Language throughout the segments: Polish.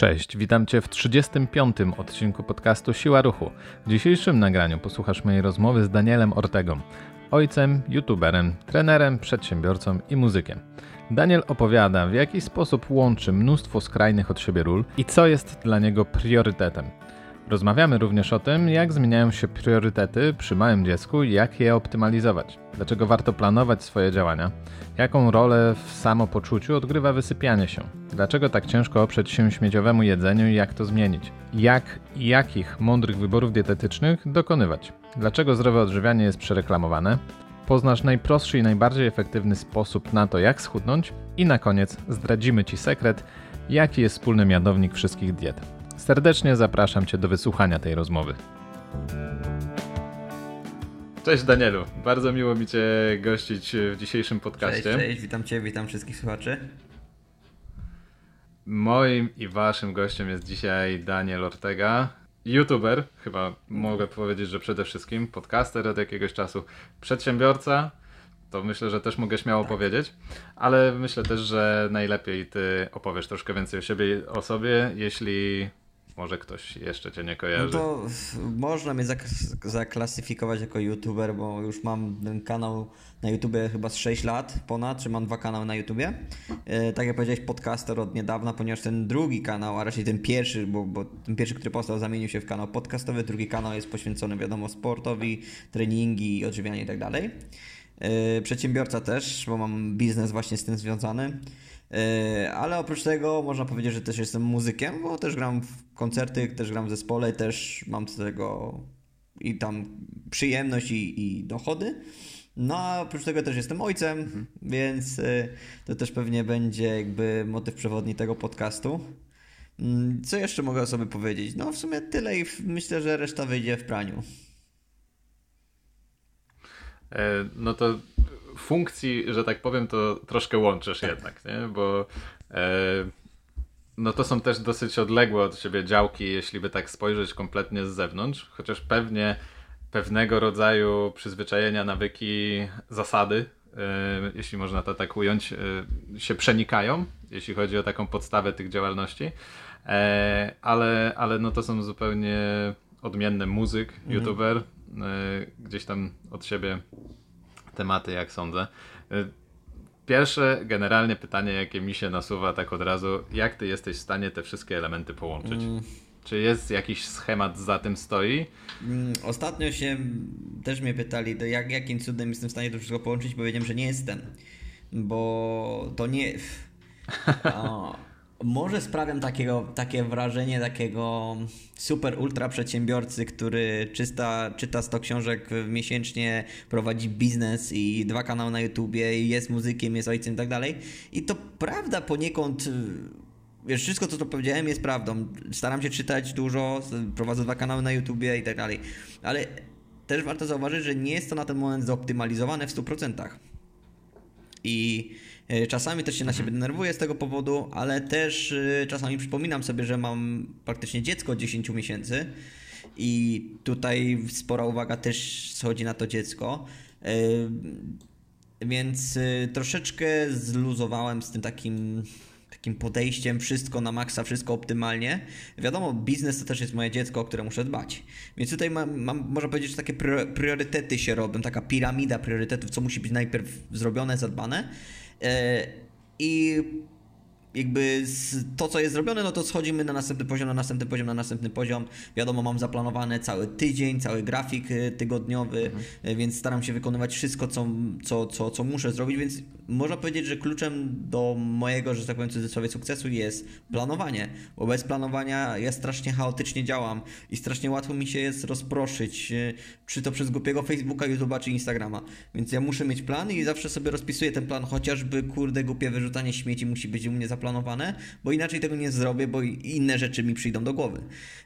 Cześć, witam Cię w 35. odcinku podcastu Siła Ruchu. W dzisiejszym nagraniu posłuchasz mojej rozmowy z Danielem Ortegą, ojcem, youtuberem, trenerem, przedsiębiorcą i muzykiem. Daniel opowiada, w jaki sposób łączy mnóstwo skrajnych od siebie ról i co jest dla niego priorytetem. Rozmawiamy również o tym, jak zmieniają się priorytety przy małym dziecku i jak je optymalizować. Dlaczego warto planować swoje działania? Jaką rolę w samopoczuciu odgrywa wysypianie się? Dlaczego tak ciężko oprzeć się śmieciowemu jedzeniu i jak to zmienić? Jak i jakich mądrych wyborów dietetycznych dokonywać? Dlaczego zdrowe odżywianie jest przereklamowane? Poznasz najprostszy i najbardziej efektywny sposób na to, jak schudnąć i na koniec zdradzimy Ci sekret, jaki jest wspólny mianownik wszystkich diet. Serdecznie zapraszam Cię do wysłuchania tej rozmowy. Cześć Danielu, bardzo miło mi Cię gościć w dzisiejszym podcaście. Cześć, cześć, witam Cię, witam wszystkich słuchaczy. Moim i Waszym gościem jest dzisiaj Daniel Ortega, youtuber, chyba mogę powiedzieć, że przede wszystkim, podcaster od jakiegoś czasu, przedsiębiorca, to myślę, że też mogę śmiało tak. powiedzieć, ale myślę też, że najlepiej Ty opowiesz troszkę więcej o siebie, o sobie, jeśli może ktoś jeszcze cię nie kojarzy. No to można mnie zaklasyfikować jako youtuber, bo już mam ten kanał na YouTubie chyba z 6 lat ponad, czy mam dwa kanały na YouTubie. E, tak jak powiedziałeś, podcaster od niedawna, ponieważ ten drugi kanał, a raczej ten pierwszy, bo, bo ten pierwszy, który powstał, zamienił się w kanał podcastowy, drugi kanał jest poświęcony, wiadomo, sportowi, treningi, odżywianie i tak dalej. E, przedsiębiorca też, bo mam biznes właśnie z tym związany. E, ale oprócz tego można powiedzieć, że też jestem muzykiem, bo też gram w koncerty, też gram w zespole, też mam z tego i tam przyjemność i, i dochody. No a oprócz tego też jestem ojcem, mhm. więc e, to też pewnie będzie jakby motyw przewodni tego podcastu. Mm, co jeszcze mogę o sobie powiedzieć? No w sumie tyle i myślę, że reszta wyjdzie w praniu. E, no to funkcji, że tak powiem, to troszkę łączysz tak. jednak, nie? Bo e, no to są też dosyć odległe od siebie działki, jeśli by tak spojrzeć kompletnie z zewnątrz, chociaż pewnie pewnego rodzaju przyzwyczajenia, nawyki, zasady, e, jeśli można to tak ująć, się przenikają, jeśli chodzi o taką podstawę tych działalności, ale, ale no to są zupełnie odmienne muzyk, mhm. youtuber, gdzieś tam od siebie tematy, jak sądzę. Y, pierwsze generalnie pytanie, jakie mi się nasuwa tak od razu, jak ty jesteś w stanie te wszystkie elementy połączyć? Mm. Czy jest jakiś schemat za tym stoi? Mm, ostatnio się też mnie pytali, to jak, jakim cudem jestem w stanie to wszystko połączyć, powiedziałem, że nie jestem. Bo to nie... O, może sprawiam takiego, takie wrażenie takiego super ultra przedsiębiorcy, który czysta, czyta 100 książek miesięcznie, prowadzi biznes i dwa kanały na YouTubie, jest muzykiem, jest ojcem i tak dalej. I to prawda poniekąd wiesz, wszystko co to powiedziałem jest prawdą. Staram się czytać dużo, prowadzę dwa kanały na YouTubie i tak dalej. Ale też warto zauważyć, że nie jest to na ten moment zoptymalizowane w 100%. I czasami też się na siebie denerwuję z tego powodu, ale też e, czasami przypominam sobie, że mam praktycznie dziecko 10 miesięcy i tutaj spora uwaga też schodzi na to dziecko. E, więc troszeczkę zluzowałem z tym takim takim podejściem, wszystko na maksa, wszystko optymalnie. Wiadomo, biznes to też jest moje dziecko, o które muszę dbać. Więc tutaj mam, mam można powiedzieć, że takie priorytety się robią, taka piramida priorytetów, co musi być najpierw zrobione, zadbane. E, I jakby to, co jest zrobione, no to schodzimy na następny poziom, na następny poziom, na następny poziom. Wiadomo, mam zaplanowany cały tydzień, cały grafik y, tygodniowy, mhm. Y, więc staram się wykonywać wszystko, co, co, co, co muszę zrobić, więc można powiedzieć, że kluczem do mojego, że tak powiem, cudzysłowie sukcesu jest planowanie, bo bez planowania ja strasznie chaotycznie działam i strasznie łatwo mi się jest rozproszyć, y, czy to przez głupiego Facebooka, YouTube'a, czy Instagrama. Więc ja muszę mieć plan i zawsze sobie rozpisuję ten plan, chociażby kurde głupie wyrzucanie śmieci musi być u mnie zaplanowane zaplanowane, bo inaczej tego nie zrobię, bo inne rzeczy mi przyjdą do głowy.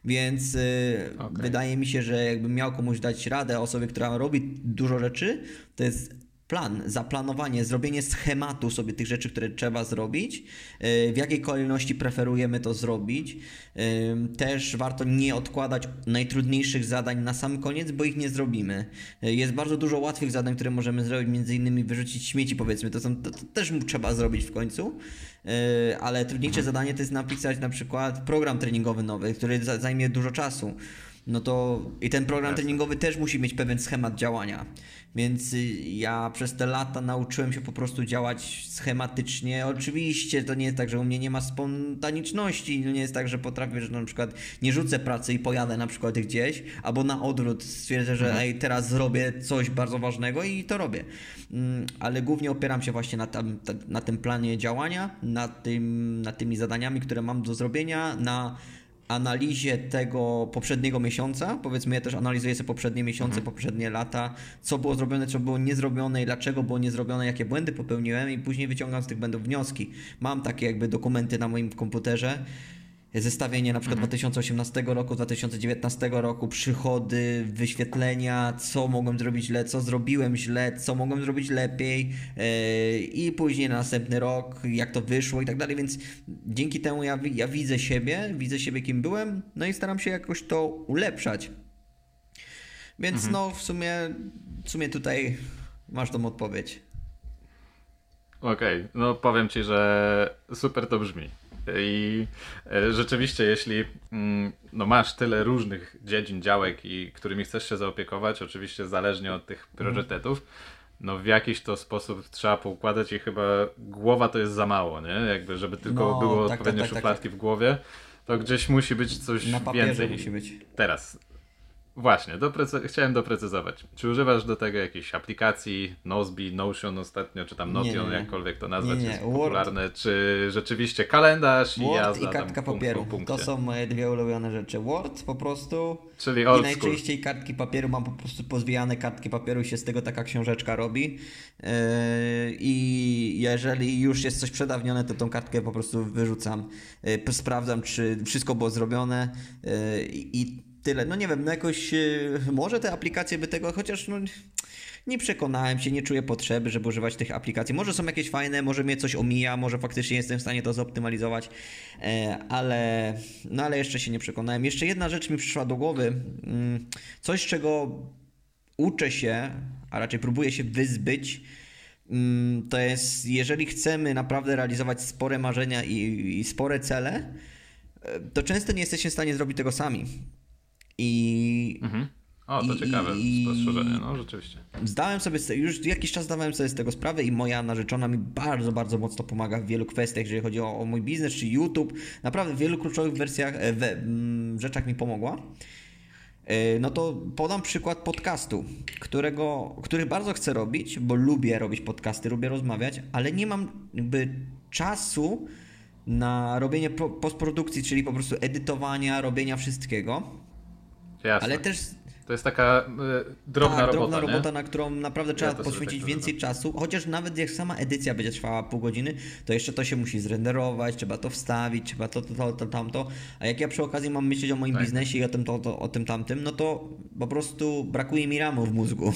Więc y, okay. wydaje mi się, że jakbym miał komuś dać radę, osobie, która robi dużo rzeczy, to jest plan, zaplanowanie, zrobienie schematu sobie tych rzeczy, które trzeba zrobić, e, w jakiej kolejności preferujemy to zrobić. E, też warto nie odkładać najtrudniejszych zadań na sam koniec, bo ich nie zrobimy. E, jest bardzo dużo łatwych zadań, które możemy zrobić, między innymi wyrzucić śmieci, powiedzmy, to, są, to, to też trzeba zrobić w końcu, ale trudniejsze mhm. zadanie to jest napisać na przykład program treningowy nowy, który zajmie dużo czasu no to i ten program treningowy też musi mieć pewien schemat działania. Więc y, ja przez te lata nauczyłem się po prostu działać schematycznie. Oczywiście to nie jest tak, że u mnie nie ma spontaniczności. Nie jest tak, że potrafię, że na przykład nie rzucę pracy i pojadę na przykład gdzieś, albo na odwrót stwierdzę, że mhm. ej, teraz zrobię coś bardzo ważnego i to robię. Mm, ale głównie opieram się właśnie na, tam, na tym planie działania, na, tym, na tymi zadaniami, które mam do zrobienia, na analizie tego poprzedniego miesiąca, powiedzmy ja też analizuję sobie poprzednie miesiące, mhm. poprzednie lata, co było zrobione, co było niezrobione i dlaczego było niezrobione, jakie błędy popełniłem i później wyciągam z tych błędów wnioski. Mam takie jakby dokumenty na moim komputerze, zestawienie na przykład mhm. 2018 roku, 2019 roku, przychody, wyświetlenia, co mogłem zrobić źle, co zrobiłem źle, co mogłem zrobić lepiej yy, i później na następny rok, jak to wyszło i tak dalej, więc dzięki temu ja, ja widzę siebie, widzę siebie kim byłem, no i staram się jakoś to ulepszać. Więc mhm. no w sumie, w sumie tutaj masz tą odpowiedź. Okej, okay. no powiem Ci, że super to brzmi. I e, rzeczywiście, jeśli mm, no masz tyle różnych dziedzin, działek, i którymi chcesz się zaopiekować, oczywiście zależnie od tych mhm. priorytetów, no w jakiś to sposób trzeba poukładać i chyba głowa to jest za mało, nie? Jakby, żeby tylko no, było tak, tak odpowiednie tak, tak, szufladki w głowie, to gdzieś musi być coś więcej. musi być. Teraz, Właśnie, doprecy- chciałem doprecyzować. Czy używasz do tego jakiejś aplikacji, Nozbe, Notion ostatnio, czy tam Notion, jakkolwiek to nazwać, nie, nie. jest popularne, Word. czy rzeczywiście kalendarz Word i jazda i kartka tam papieru. to są moje dwie ulubione rzeczy. Word po prostu Czyli old i najczęściej school. kartki papieru, mam po prostu pozwijane kartki papieru i się z tego taka książeczka robi. Yy, I jeżeli już jest coś przedawnione, to tą kartkę po prostu wyrzucam. Yy, sprawdzam, czy wszystko było zrobione yy, i tyle. No nie wiem, no jakoś e, może te aplikacje by tego, chociaż no, nie przekonałem się, nie czuję potrzeby, żeby używać tych aplikacji. Może są jakieś fajne, może mnie coś omija, może faktycznie jestem w stanie to zoptymalizować, e, ale, no ale jeszcze się nie przekonałem. Jeszcze jedna rzecz mi przyszła do głowy. Mm, coś, czego uczę się, a raczej próbuję się wyzbyć, mm, to jest, jeżeli chcemy naprawdę realizować spore marzenia i, i spore cele, e, to często nie jesteśmy w stanie zrobić tego sami. I. Mhm. O, to i, ciekawe i, spostrzeżenie, no rzeczywiście. Zdałem sobie, już jakiś czas zdawałem sobie z tego sprawę i moja narzeczona mi bardzo, bardzo mocno pomaga w wielu kwestiach, jeżeli chodzi o, o mój biznes czy YouTube. Naprawdę w wielu kluczowych wersjach, e, w, m, rzeczach mi pomogła. E, no to podam przykład podcastu, którego, który bardzo chcę robić, bo lubię robić podcasty, lubię rozmawiać, ale nie mam jakby czasu na robienie postprodukcji, czyli po prostu edytowania, robienia wszystkiego. Jasne. Ale też to jest taka y, drobna Ta, robota. Drobna robota, na którą naprawdę trzeba ja poświęcić tak więcej czasu. Chociaż nawet jak sama edycja będzie trwała pół godziny, to jeszcze to się musi zrenderować, trzeba to wstawić, trzeba to, to, to, to tamto. A jak ja przy okazji mam myśleć o moim tak. biznesie i o tym, to, to, o tym tamtym, no to po prostu brakuje mi ramu w mózgu.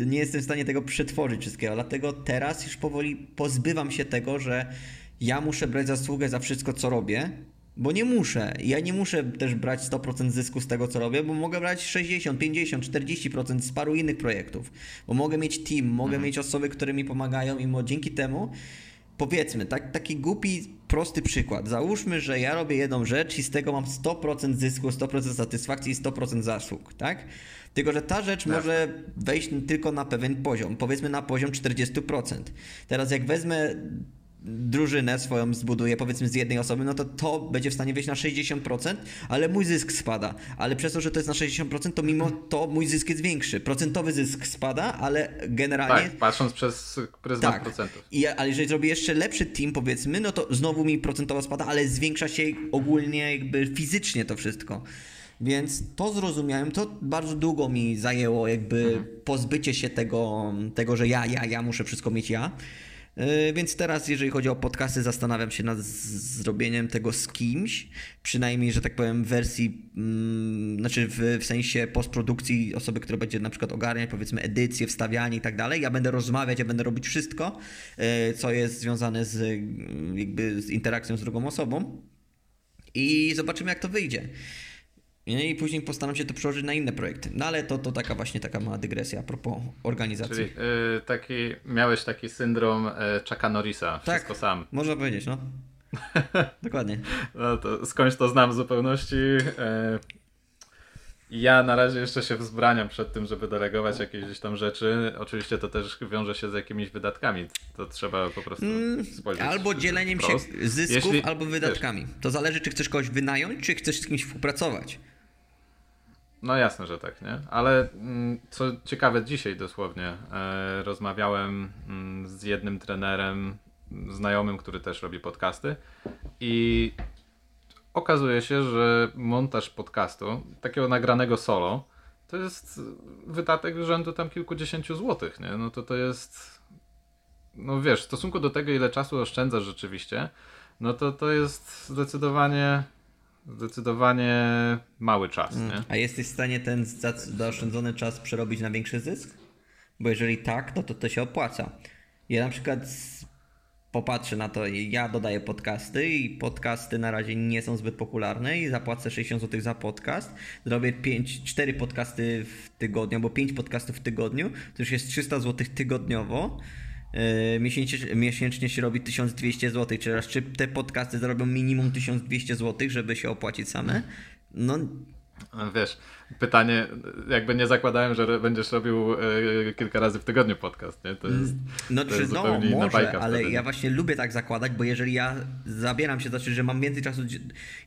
Y, nie jestem w stanie tego przetworzyć wszystkiego. Dlatego teraz już powoli pozbywam się tego, że ja muszę brać zasługę za wszystko, co robię bo nie muszę. Ja nie muszę też brać 100% zysku z tego, co robię, bo mogę brać 60, 50, 40% z paru innych projektów. Bo mogę mieć team, mogę mhm. mieć osoby, które mi pomagają i dzięki temu powiedzmy, tak, taki głupi, prosty przykład. Załóżmy, że ja robię jedną rzecz i z tego mam 100% zysku, 100% satysfakcji i 100% zasług, tak? Tylko, że ta rzecz tak. może wejść tylko na pewien poziom, powiedzmy na poziom 40%. Teraz jak wezmę drużynę swoją zbuduję, powiedzmy z jednej osoby, no to to będzie w stanie wejść na 60%, ale mój zysk spada. Ale przez to, że to jest na 60%, to mimo to mój zysk jest większy. Procentowy zysk spada, ale generalnie... Tak, patrząc przez pryzmat tak. procentów. I, ale jeżeli zrobię jeszcze lepszy team, powiedzmy, no to znowu mi procentowo spada, ale zwiększa się ogólnie jakby fizycznie to wszystko. Więc to zrozumiałem, to bardzo długo mi zajęło jakby mhm. pozbycie się tego, tego, że ja, ja, ja muszę wszystko mieć ja. Yy, Więc teraz, jeżeli chodzi o podcasty, zastanawiam się nad zrobieniem tego z kimś, przynajmniej, że tak powiem, w wersji, mm, znaczy w, w sensie postprodukcji osoby, która będzie na przykład ogarniać, powiedzmy, edycję, wstawianie i tak dalej. Ja będę rozmawiać, ja będę robić wszystko, yy, co jest związane z, jakby z interakcją z drugą osobą i zobaczymy, jak to wyjdzie. No I później postaram się to przełożyć na inne projekty. No ale to, to taka właśnie taka mała dygresja a propos organizacji. Czyli y, taki, miałeś taki syndrom y, Chucka Norrisa, wszystko sam. Można powiedzieć, no. Dokładnie. No to skądś to znam w zupełności. E, Ja na razie jeszcze się wzbraniam przed tym, żeby delegować jakieś gdzieś tam rzeczy. Oczywiście to też wiąże się z jakimiś wydatkami. To trzeba po prostu spojrzeć. Mm, Albo dzieleniem wprost. się zysków, Jeśli- albo wydatkami. To zależy, czy chcesz kogoś wynająć, czy chcesz z kimś współpracować. No jasne, że tak, nie? Ale mm, co ciekawe, dzisiaj dosłownie e, rozmawiałem mm, z jednym trenerem, znajomym, który też robi podcasty i okazuje się, że montaż podcastu, takiego nagranego solo, to jest wydatek rzędu tam kilkudziesięciu złotych, nie? No to to jest, no wiesz, w stosunku do tego, ile czasu oszczędzasz rzeczywiście, no to to jest zdecydowanie, zdecydowanie mały czas, nie? A jesteś w stanie ten za- zaoszczędzony czas przerobić na większy zysk? Bo jeżeli tak, no to to się opłaca. Ja na przykład popatrzę na to, ja dodaję podcasty i podcasty na razie nie są zbyt popularne i zapłacę 60 zł za podcast. Zrobię 5, 4 podcasty w tygodniu, albo 5 podcastów w tygodniu, to już jest 300 zł tygodniowo. Yy, Miesięcznie, miesięcznie się robi 1200 zł, raz czy te podcasty zarobią minimum 1200 zł, żeby się opłacić same? No Wiesz, pytanie, jakby nie zakładałem, że będziesz robił e, kilka razy w tygodniu podcast, nie? To jest, No, to czy, jest no zupełnie może, bajka ale wtedy, ja nie? właśnie lubię tak zakładać, bo jeżeli ja zabieram się, znaczy, że mam więcej czasu,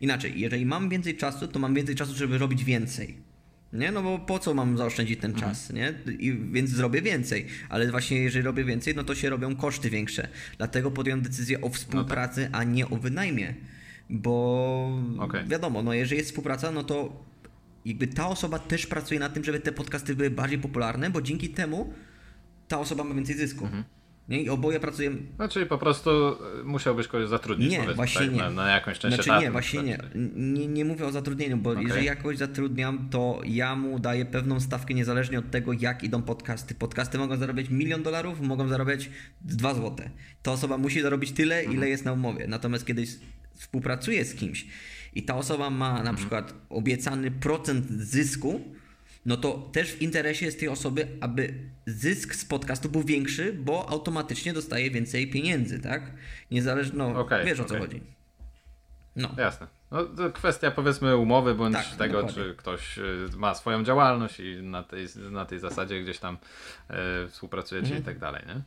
inaczej, jeżeli mam więcej czasu, to mam więcej czasu, żeby robić więcej. Nie, no bo po co mam zaoszczędzić ten Mhm. czas, nie? I, więc zrobię więcej, ale właśnie jeżeli robię więcej, no to się robią koszty większe. Dlatego podjąłem decyzję o współpracy, a nie o wynajmie. Bo Okej. wiadomo, no jeżeli jest współpraca, no to jakby ta osoba też pracuje na tym, żeby te podcasty były bardziej popularne, bo dzięki temu ta osoba ma więcej zysku. Mhm. Nie? I oboje pracujemy. No czyli po prostu e, musiałbyś kogoś zatrudnić, Nie, właśnie tak? nie. Na, na jakąś część Znaczy etatu, nie, właśnie nie. nie. Nie mówię o zatrudnieniu, bo Okej. jeżeli ja kogoś zatrudniam, to ja mu daję pewną stawkę niezależnie od tego, jak idą podcasty. Podcasty mogą zarabiać milion dolarów, mogą zarabiać 2 złote. Ta osoba musi zarobić tyle, Mhm. ile jest na umowie. Natomiast kiedy s- współpracuje z kimś i ta osoba ma Mhm. na przykład obiecany procent zysku, no to też w interesie jest tej osoby, aby zysk z podcastu był większy, bo automatycznie dostaje więcej pieniędzy, tak? Niezależnie, no Okej, wiesz o co chodzi. No. Jasne. No, to kwestia powiedzmy umowy, bądź Tak, tego, dokładnie. czy ktoś y, ma swoją działalność i na tej, na tej zasadzie gdzieś tam y, współpracujecie Mhm. i tak dalej, nie?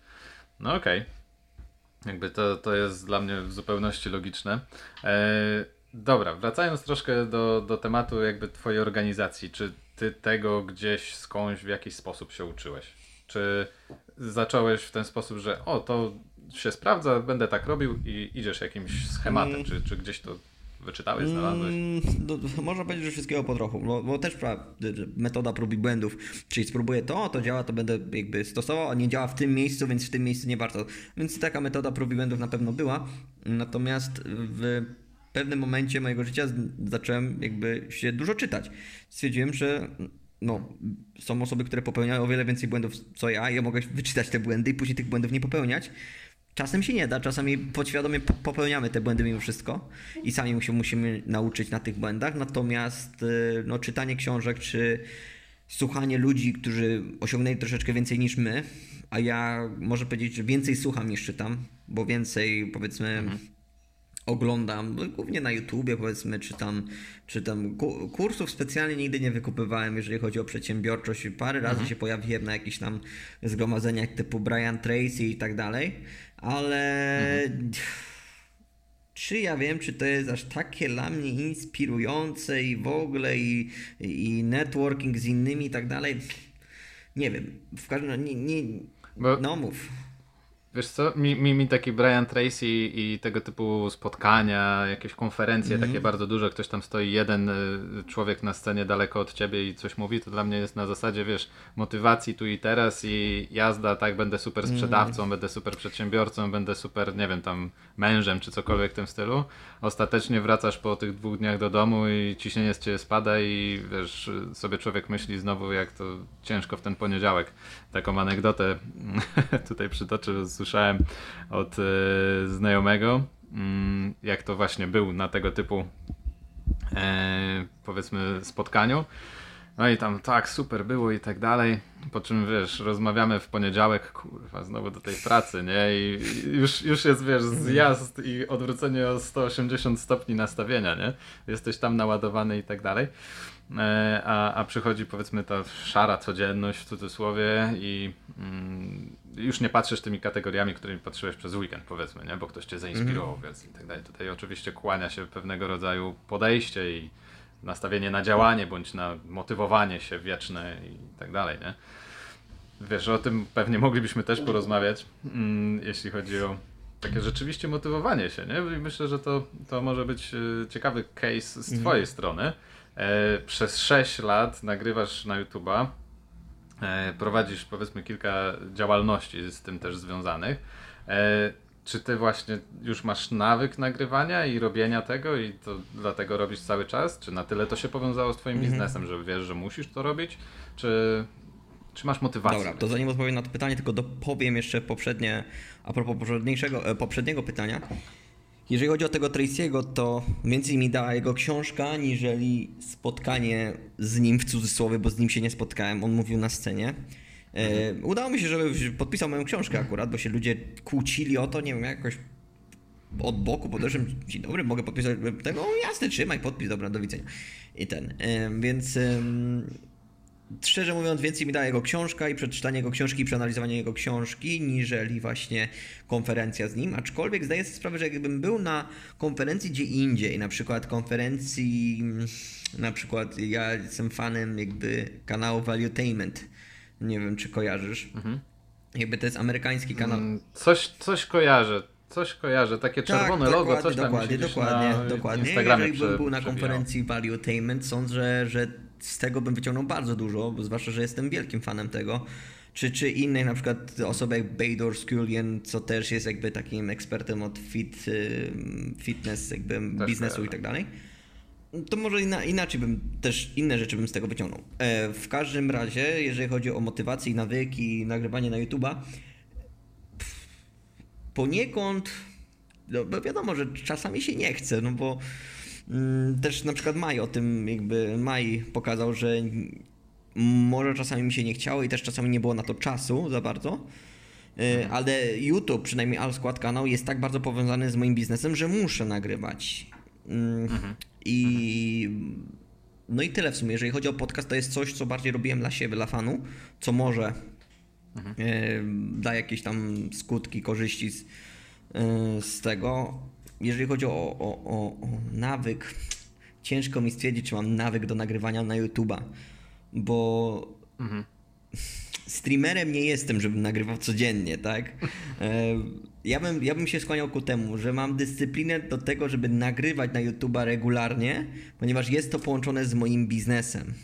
No okej. Jakby to, to jest dla mnie w zupełności logiczne. E, dobra, wracając troszkę do, do tematu jakby twojej organizacji. Czy ty tego gdzieś skądś w jakiś sposób się uczyłeś? Czy zacząłeś w ten sposób, że o, to się sprawdza, będę tak robił i idziesz jakimś schematem? Mm. Czy, czy gdzieś to wyczytałeś, znalazłeś? Mm, no, można powiedzieć, że wszystkiego po trochu, bo, bo też pra- metoda prób i błędów, czyli spróbuję to, to działa, to będę jakby stosował, a nie działa w tym miejscu, więc w tym miejscu nie warto. Więc taka metoda prób i błędów na pewno była, natomiast w pewnym momencie mojego życia zacząłem jakby się dużo czytać. Stwierdziłem, że no, są osoby, które popełniają o wiele więcej błędów co ja i ja mogę wyczytać te błędy i później tych błędów nie popełniać. Czasem się nie da, czasami podświadomie po- popełniamy te błędy mimo wszystko i sami się musimy nauczyć na tych błędach, natomiast y, no, czytanie książek czy słuchanie ludzi, którzy osiągnęli troszeczkę więcej niż my, a ja może powiedzieć, że więcej słucham niż czytam, bo więcej powiedzmy oglądam, no, głównie na YouTubie powiedzmy, czytam, czytam ku- kursów specjalnie nigdy nie wykupywałem, jeżeli chodzi o przedsiębiorczość. Parę razy się pojawiłem na jakichś tam zgromadzeniach typu Brian Tracy i tak dalej, ale czy ja wiem, czy to jest aż takie dla mnie inspirujące i w ogóle i, i networking z innymi i tak dalej? Nie wiem. W każdym razie nie, nie, Bo- no mów. Wiesz co, mi, mi, mi taki Brian Tracy i tego typu spotkania, jakieś konferencje mm. takie bardzo duże, ktoś tam stoi jeden y, człowiek na scenie daleko od ciebie i coś mówi, to dla mnie jest na zasadzie, wiesz, motywacji tu i teraz i jazda, tak, będę super mhm. sprzedawcą, mm. będę super przedsiębiorcą, będę super, nie wiem, tam mężem czy cokolwiek w tym stylu. Ostatecznie wracasz po tych dwóch dniach do domu i ciśnienie z ciebie spada i wiesz, sobie człowiek myśli znowu, jak to ciężko w ten poniedziałek. Taką anegdotę tutaj przytoczę z usłyszałem od e, znajomego, mm, jak to właśnie był na tego typu e, powiedzmy spotkaniu. No i tam tak, super było i tak dalej. Po czym wiesz, rozmawiamy w poniedziałek, kurwa, znowu do tej pracy, nie? I już, już jest, wiesz, zjazd i odwrócenie o 180 stopni nastawienia, nie? Jesteś tam naładowany i tak dalej. E, a, a przychodzi powiedzmy ta szara codzienność w cudzysłowie i mm, już nie patrzysz tymi kategoriami, którymi patrzyłeś przez weekend powiedzmy, nie? bo ktoś cię zainspirował mm. więc i tak dalej. Tutaj oczywiście kłania się pewnego rodzaju podejście i nastawienie na działanie bądź na motywowanie się wieczne i tak dalej, nie? Wiesz, o tym pewnie moglibyśmy też porozmawiać, mm, jeśli chodzi o takie rzeczywiście motywowanie się, nie? I myślę, że to, to może być e, ciekawy case z twojej mm. strony. E, przez 6 lat nagrywasz na YouTube'a, e, prowadzisz powiedzmy kilka działalności z tym też związanych. E, czy ty właśnie już masz nawyk nagrywania i robienia tego i to dlatego robisz cały czas? Czy na tyle to się powiązało z twoim mhm. biznesem, że wiesz, że musisz to robić? Czy, czy masz motywację? Dobra, to zanim odpowiem na to pytanie, tylko dopowiem jeszcze poprzednie, a propos poprzedniego pytania. Jeżeli chodzi o tego Tracy'ego, to więcej mi dała jego książka, niżeli spotkanie z nim w cudzysłowie, bo z nim się nie spotkałem. On mówił na scenie. E, mhm. udało mi się, żeby podpisał moją książkę akurat, bo się ludzie kłócili o to, nie wiem, jakoś od boku podeszłem, dzień dobry, mogę podpisać tego, o jasne, trzymaj, podpis, dobra, do widzenia. I ten, e, więc szczerze mówiąc, więcej mi daje jego książka i przeczytanie jego książki i przeanalizowanie jego książki, niżeli właśnie konferencja z nim. Aczkolwiek zdaję sobie sprawę, że jakbym był na konferencji gdzie indziej, na przykład konferencji, na przykład ja jestem fanem jakby kanału Valuetainment. Nie wiem, czy kojarzysz. Mhm. Jakby to jest amerykański kanał. Mm, coś, coś kojarzę coś kojarzę, takie tak, czerwone tak, logo, coś tam dokładnie, dokładnie, dokładnie. Instagramie Jeżeli bym był na konferencji Valuetainment, sądzę, że z tego bym wyciągnął bardzo dużo, zwłaszcza, że jestem wielkim fanem tego. Czy, czy innej na przykład osoby jak Bader Skullion, co też jest jakby takim ekspertem od fit, fitness, jakby też biznesu i tak dalej. To może inaczej bym też inne rzeczy bym z tego wyciągnął. E, w każdym razie, jeżeli chodzi o motywację i nawyki nagrywanie na YouTube'a, poniekąd, no wiadomo, że czasami się nie chce, no bo też na przykład Maj o tym jakby Maj pokazał, że może czasami mi się nie chciało i też czasami nie było na to czasu za bardzo. Y, mhm. Ale YouTube, przynajmniej Al Skład kanał, jest tak bardzo powiązany z moim biznesem, że muszę nagrywać. Mm, mhm. I no i tyle w sumie. Jeżeli chodzi o podcast, to jest coś, co bardziej robiłem dla siebie, dla fanu, co może mhm. Y, da jakieś tam skutki, korzyści z, y, z tego jeżeli chodzi o, o, o, o nawyk, ciężko mi stwierdzić, czy mam nawyk do nagrywania na YouTube'a, bo mhm. streamerem nie jestem, żebym nagrywał codziennie, tak? E, ja bym, ja bym się skłaniał ku temu, że mam dyscyplinę do tego, żeby nagrywać na YouTube'a regularnie, ponieważ jest to połączone z moim biznesem.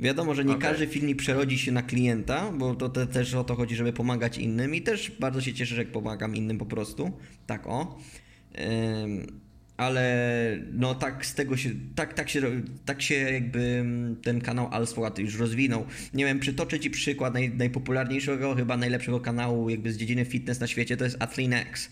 Wiadomo, że nie okay. każdy filmik przerodzi się na klienta, bo to te, też o to chodzi, żeby pomagać innym i też bardzo się cieszę, że pomagam innym po prostu. Tak o ale no tak z tego się, tak, tak się, tak się jakby ten kanał Alswat już rozwinął. Nie wiem, przytoczę Ci przykład naj, najpopularniejszego, chyba najlepszego kanału jakby z dziedziny fitness na świecie, to jest Athlean-X.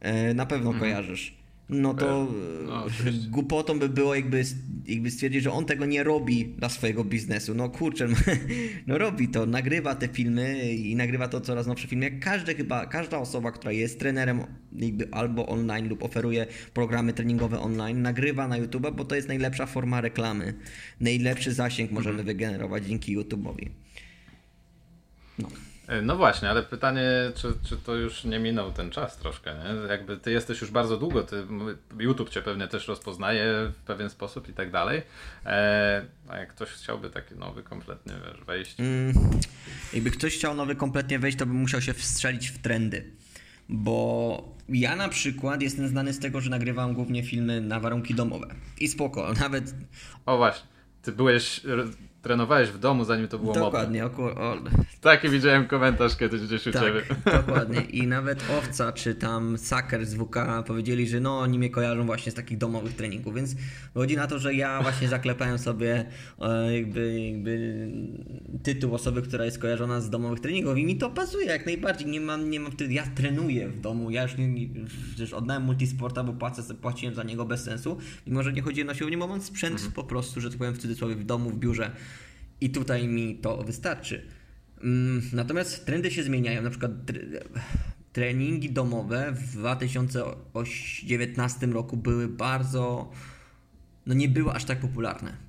E, na pewno mm. kojarzysz no to no, głupotą by było jakby, jakby stwierdzić, że on tego nie robi dla swojego biznesu. No kurczę, no robi to, nagrywa te filmy i nagrywa to coraz nowsze filmy. Jak każdy chyba, każda osoba, która jest trenerem jakby albo online lub oferuje programy treningowe online, nagrywa na YouTube, bo to jest najlepsza forma reklamy. Najlepszy zasięg możemy mhm. wygenerować dzięki YouTube'owi. No. E, no właśnie, ale pytanie, czy, czy to już nie minął ten czas troszkę, nie? Jakby ty jesteś już bardzo długo, ty, YouTube cię pewnie też rozpoznaje w pewien sposób i tak dalej. E, a jak ktoś chciałby taki nowy kompletnie wiesz, wejść? Mm, jakby ktoś chciał nowy kompletnie wejść, to by musiał się wstrzelić w trendy. Bo ja na przykład jestem znany z tego, że nagrywam głównie filmy na warunki domowe. I spoko, nawet... O właśnie, ty byłeś trenowałeś w domu, zanim to było Dokładnie, modne. Dokładnie. Taki widziałem komentarz kiedyś gdzieś u tak, Ciebie. dokładnie. I nawet Owca czy tam Saker z WK powiedzieli, że no oni mnie kojarzą właśnie z takich domowych treningów, więc chodzi na to, że ja właśnie zaklepałem sobie e, jakby, jakby tytuł osoby, która jest kojarzona z domowych treningów i mi to pasuje jak najbardziej. Nie mam, nie mam wtedy, ja trenuję w domu, ja już, nie, już oddałem multisporta, bo płacę, płaciłem za niego bez sensu, mimo że nie chodzi na siłownię, bo mam sprzęt mhm. po prostu, że tak powiem w cudzysłowie w domu, w biurze i tutaj mi to wystarczy. Mm, natomiast trendy się zmieniają. Na przykład treningi domowe w 2019 roku były bardzo. No nie były aż tak popularne.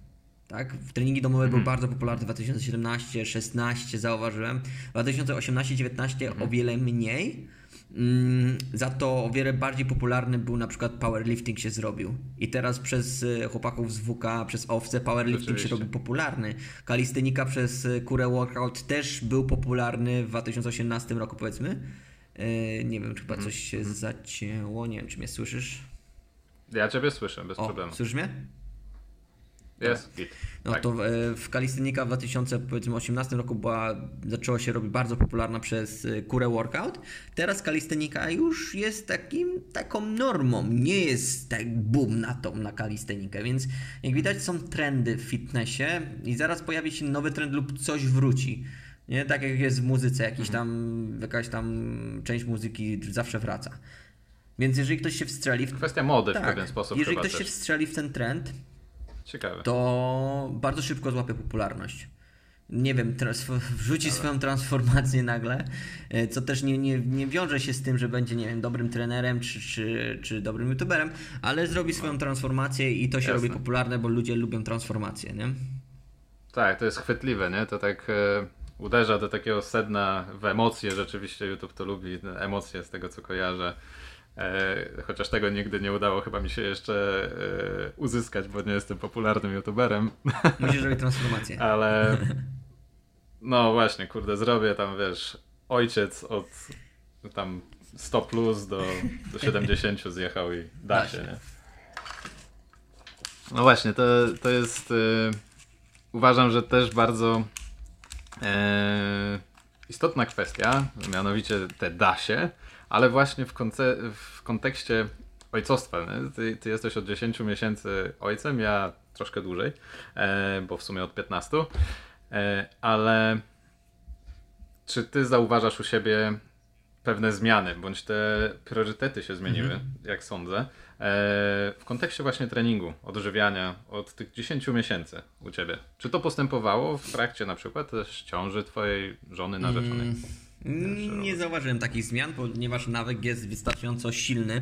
Tak? Treningi domowe mhm. były bardzo popularne w 2017, 16 zauważyłem. W 2018, 19 mhm. o wiele mniej. Mm, za to o wiele bardziej popularny był na przykład powerlifting się zrobił. I teraz przez e, chłopaków z WK, przez owce powerlifting się robi popularny. Kalistynika przez e, Kurę Workout też był popularny w 2018 roku powiedzmy. E, nie wiem, czy chyba coś się mm. zacięło. Nie wiem, czy mnie słyszysz? Ja Ciebie słyszę, bez o, problemu. Słyszysz mnie? Jest, git. No tak. to w, e, w kalistynika w 2018 roku była, zaczęła się robić bardzo popularna przez e, Kurę Workout. Teraz kalistynika już jest takim, taką normą. Nie jest tak boom na tą, na kalistenikę, więc jak widać są trendy w fitnessie i zaraz pojawi się nowy trend lub coś wróci. Nie? Tak jak jest w muzyce, jakiś mhm. tam, jakaś tam część muzyki zawsze wraca. Więc jeżeli ktoś się wstrzeli... W... Kwestia mody tak, w pewien sposób Jeżeli ktoś też. się wstrzeli w ten trend, Ciekawe. to bardzo szybko złapie popularność. Nie wiem, wrzuci swoją transformację nagle, e, co też nie, nie, nie wiąże się z tym, że będzie, nie wiem, dobrym trenerem czy, czy, czy dobrym youtuberem, ale zrobi swoją no. transformację i to się Jasne. robi popularne, bo ludzie lubią transformację, nie? Tak, to jest chwytliwe, nie? To tak e, uderza do takiego sedna w emocje, rzeczywiście YouTube to lubi, emocje z tego co kojarzę. E, chociaż tego nigdy nie udało chyba mi się jeszcze e, uzyskać, bo nie jestem popularnym youtuberem. Musisz zrobić transformację. Ale no właśnie, kurde, zrobię tam, wiesz, ojciec od tam 100 plus do, do 70 zjechał i da się, nie? No właśnie, to, to jest yy, uważam, że też bardzo yy, istotna kwestia, mianowicie te da się, ale właśnie w, konce- w kontekście ojcostwa. Ty, ty, jesteś od 10 miesięcy ojcem, ja troszkę dłużej, e, bo w sumie od 15. E, ale czy ty zauważasz u siebie pewne zmiany, bądź te priorytety się zmieniły, mhm. jak sądzę, e, w kontekście właśnie treningu, odżywiania od tych 10 miesięcy u ciebie? Czy to postępowało w trakcie na przykład też ciąży twojej żony narzeczonej? Mm. Nie zauważyłem takich zmian, ponieważ nawyk jest wystarczająco silny,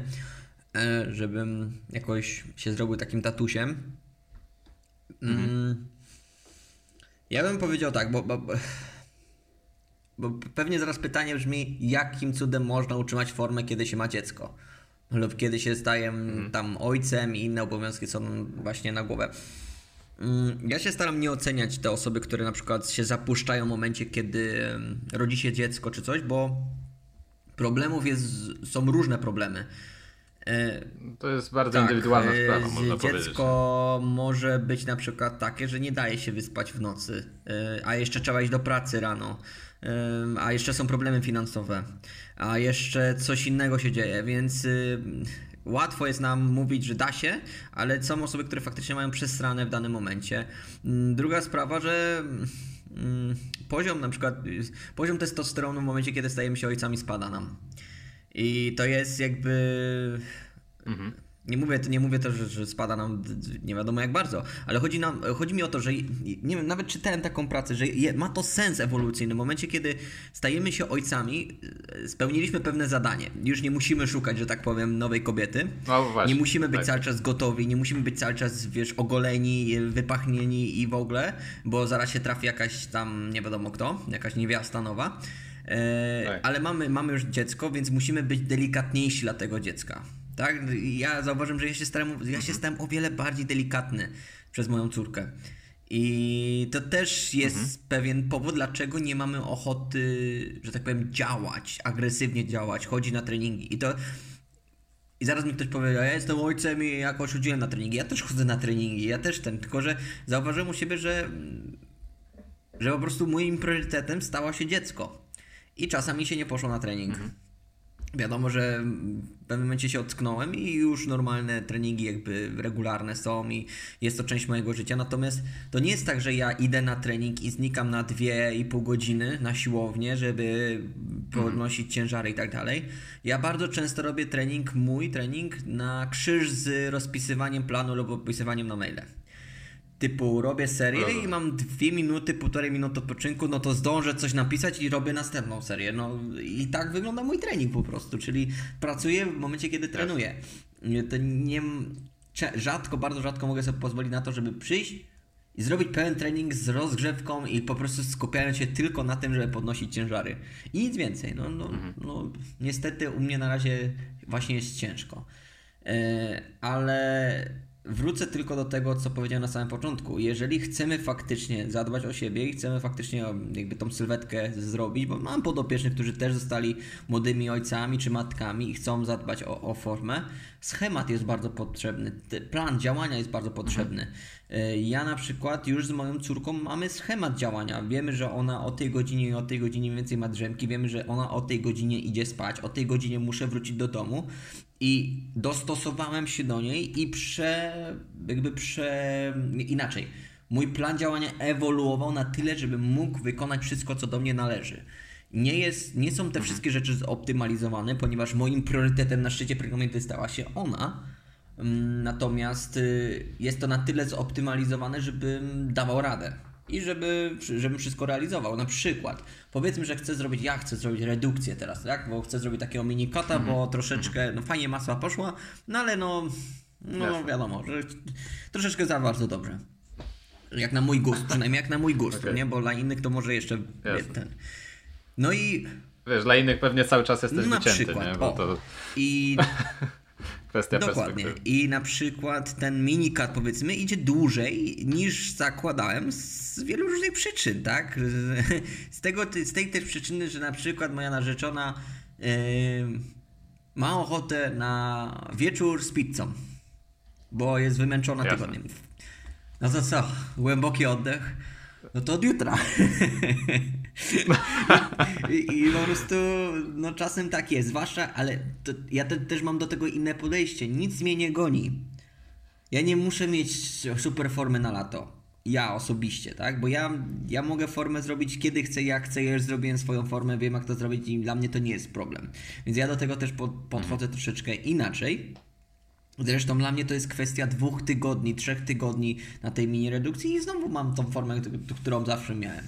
e, żebym jakoś się zrobił takim tatusiem. Mm. Mhm. Ja bym powiedział tak, bo, bo, bo pewnie zaraz pytanie brzmi, jakim cudem można utrzymać formę, kiedy się ma dziecko? Lub kiedy się staje mhm. tam ojcem i inne obowiązki są właśnie na głowę. Mm, ja się staram nie oceniać te osoby, które na przykład się zapuszczają w momencie, kiedy rodzi się dziecko czy coś, bo problemów jest, są różne problemy. E, to jest bardzo tak, indywidualna e, sprawa, można dziecko powiedzieć. Dziecko może być na przykład takie, że nie daje się wyspać w nocy, e, a jeszcze trzeba iść do pracy rano, a jeszcze są problemy finansowe, a jeszcze coś innego się dzieje, więc łatwo jest nam mówić, że da się, ale są osoby, które faktycznie mają przesrane w danym momencie. Mm, druga sprawa, że mm, poziom na przykład, poziom testosteronu w momencie, kiedy stajemy się ojcami spada nam. I to jest jakby... Mhm. Nie mówię, nie mówię też, że, spada nam nie wiadomo jak bardzo, ale chodzi, nam, chodzi mi o to, że nie wiem, nawet czytałem taką pracę, że je, ma to sens ewolucyjny. W momencie, kiedy stajemy się ojcami, e, spełniliśmy pewne zadanie. Już nie musimy szukać, że tak powiem, nowej kobiety. No, właśnie, nie musimy być tak. cały czas gotowi, nie musimy być cały czas, wiesz, ogoleni, wypachnieni i w ogóle, bo zaraz się trafi jakaś tam, nie wiadomo kto, jakaś niewiasta nowa. E, tak. Ale mamy, mamy już dziecko, więc musimy być delikatniejsi dla tego dziecka. Tak? Ja zauważyłem, że ja się, stałem, ja się stałem o wiele bardziej delikatny przez moją córkę. I to też jest mhm. pewien powód, dlaczego nie mamy ochoty, że tak powiem, działać, agresywnie działać, chodzić na treningi. I to. I zaraz mi ktoś powie, ja jestem ojcem i jakoś chodziłem na treningi. Ja też chodzę na treningi, ja też ten, tylko że zauważyłem u siebie, że, że po prostu moim priorytetem stało się dziecko. I czasami się nie poszło na trening. Mhm. Wiadomo, że w pewnym momencie się ocknąłem i już normalne treningi jakby regularne są i jest to część mojego życia. Natomiast to nie jest tak, że ja idę na trening i znikam na 2,5 godziny na siłownię, żeby podnosić ciężary i tak dalej. Ja bardzo często robię trening, mój trening na krzyż z rozpisywaniem planu lub opisywaniem na maile typu robię serię i mam dwie minuty, półtorej minuty odpoczynku, no to zdążę coś napisać i robię następną serię. No i tak wygląda mój trening po prostu, czyli pracuję w momencie, kiedy trenuję. To nie, rzadko, bardzo rzadko mogę sobie pozwolić na to, żeby przyjść i zrobić pełen trening z rozgrzewką i po prostu skupiając się tylko na tym, żeby podnosić ciężary. I nic więcej. No, no, mhm. no niestety u mnie na razie właśnie jest ciężko. Yy, ale wrócę tylko do tego, co powiedziałem na samym początku. Jeżeli chcemy faktycznie zadbać o siebie i chcemy faktycznie jakby tą sylwetkę zrobić, bo mam podopiecznych, którzy też zostali młodymi ojcami czy matkami i chcą zadbać o, o formę, schemat jest bardzo potrzebny, plan działania jest bardzo potrzebny. E, ja na przykład już z moją córką mamy schemat działania. Wiemy, że ona o tej godzinie i o tej godzinie więcej ma drzemki, wiemy, że ona o tej godzinie idzie spać, o tej godzinie muszę wrócić do domu i dostosowałem się do niej i prze, jakby prze, inaczej. Mój plan działania ewoluował na tyle, żeby mógł wykonać wszystko, co do mnie należy. Nie, jest, nie są te mhm. wszystkie rzeczy zoptymalizowane, ponieważ moim priorytetem na szczycie programu stała się ona. Mm, natomiast y, jest to na tyle zoptymalizowane, żebym dawał radę i żeby, żebym wszystko realizował. Na przykład, powiedzmy, że chcę zrobić, ja chcę zrobić redukcję teraz, tak? Bo chcę zrobić takiego mini kota, bo mhm. troszeczkę, no fajnie masła poszła, no ale no, no wiadomo, że troszeczkę za bardzo dobrze. Jak na mój gust, przynajmniej jak na mój gust, okay. nie? Bo dla innych to może jeszcze ten. No i... Wiesz, dla innych pewnie cały czas jesteś na wycięty, przykład, nie? Bo o, to... I Kwestia Dokładnie. I na przykład ten minikat powiedzmy idzie dłużej niż zakładałem z wielu różnych przyczyn, tak? Z, tego, z tej też przyczyny, że na przykład moja narzeczona yy, ma ochotę na wieczór z pizzą, bo jest wymęczona Jasne. tygodniem. No to co? Głęboki oddech. No to od jutra. I, po prostu, no czasem tak jest, zwłaszcza, ale to, ja te, też mam do tego inne podejście. Nic mnie nie goni. Ja nie muszę mieć super formy na lato. Ja osobiście, tak? Bo ja, ja mogę formę zrobić kiedy chcę, jak chcę. Ja już zrobiłem swoją formę, wiem jak to zrobić i dla mnie to nie jest problem. Więc ja do tego też pod, podchodzę troszeczkę inaczej. Zresztą dla mnie to jest kwestia dwóch tygodni, trzech tygodni na tej mini redukcji i znowu mam tą formę, którą zawsze miałem.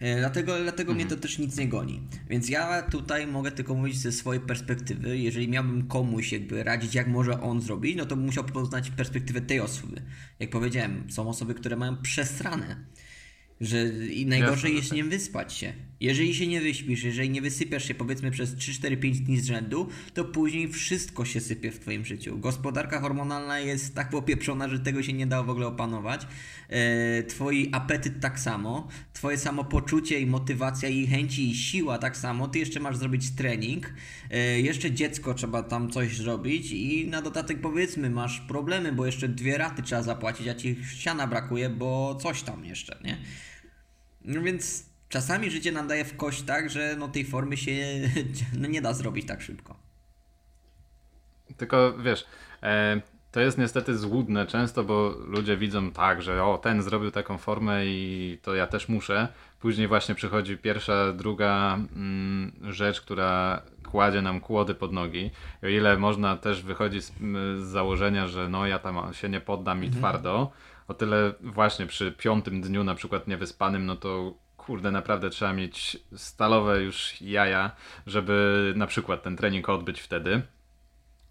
E, dlatego, dlatego mhm. mnie to też nic nie goni. Więc ja tutaj mogę tylko mówić ze swojej perspektywy. Jeżeli miałbym komuś jakby radzić, jak może on zrobić, no to bym musiał poznać perspektywę tej osoby. Jak powiedziałem, są osoby, które mają przesrane że i najgorzej jest tak. nie wyspać się. Jeżeli się nie wyśpisz, jeżeli nie wysypiasz się powiedzmy przez 3, 4, 5 dni z rzędu, to później wszystko się sypie w Twoim życiu. Gospodarka hormonalna jest tak popieprzona, że tego się nie da w ogóle opanować. E, twój apetyt tak samo, Twoje samopoczucie i motywacja i chęci i siła tak samo. Ty jeszcze masz zrobić trening, e, jeszcze dziecko trzeba tam coś zrobić i na dodatek powiedzmy masz problemy, bo jeszcze dwie raty trzeba zapłacić, a ci siana brakuje, bo coś tam jeszcze, nie? No więc czasami życie nam daje w kość tak, że no tej formy się no nie da zrobić tak szybko. Tylko wiesz, e, to jest niestety złudne często, bo ludzie widzą tak, że o, ten zrobił taką formę i to ja też muszę. Później właśnie przychodzi pierwsza, druga mm, rzecz, która kładzie nam kłody pod nogi. I o ile można też wychodzić z, z założenia, że no ja tam się nie poddam i mhm. twardo, o tyle właśnie przy piątym dniu na przykład niewyspanym, no to kurde, naprawdę trzeba mieć stalowe już jaja, żeby na przykład ten trening odbyć wtedy,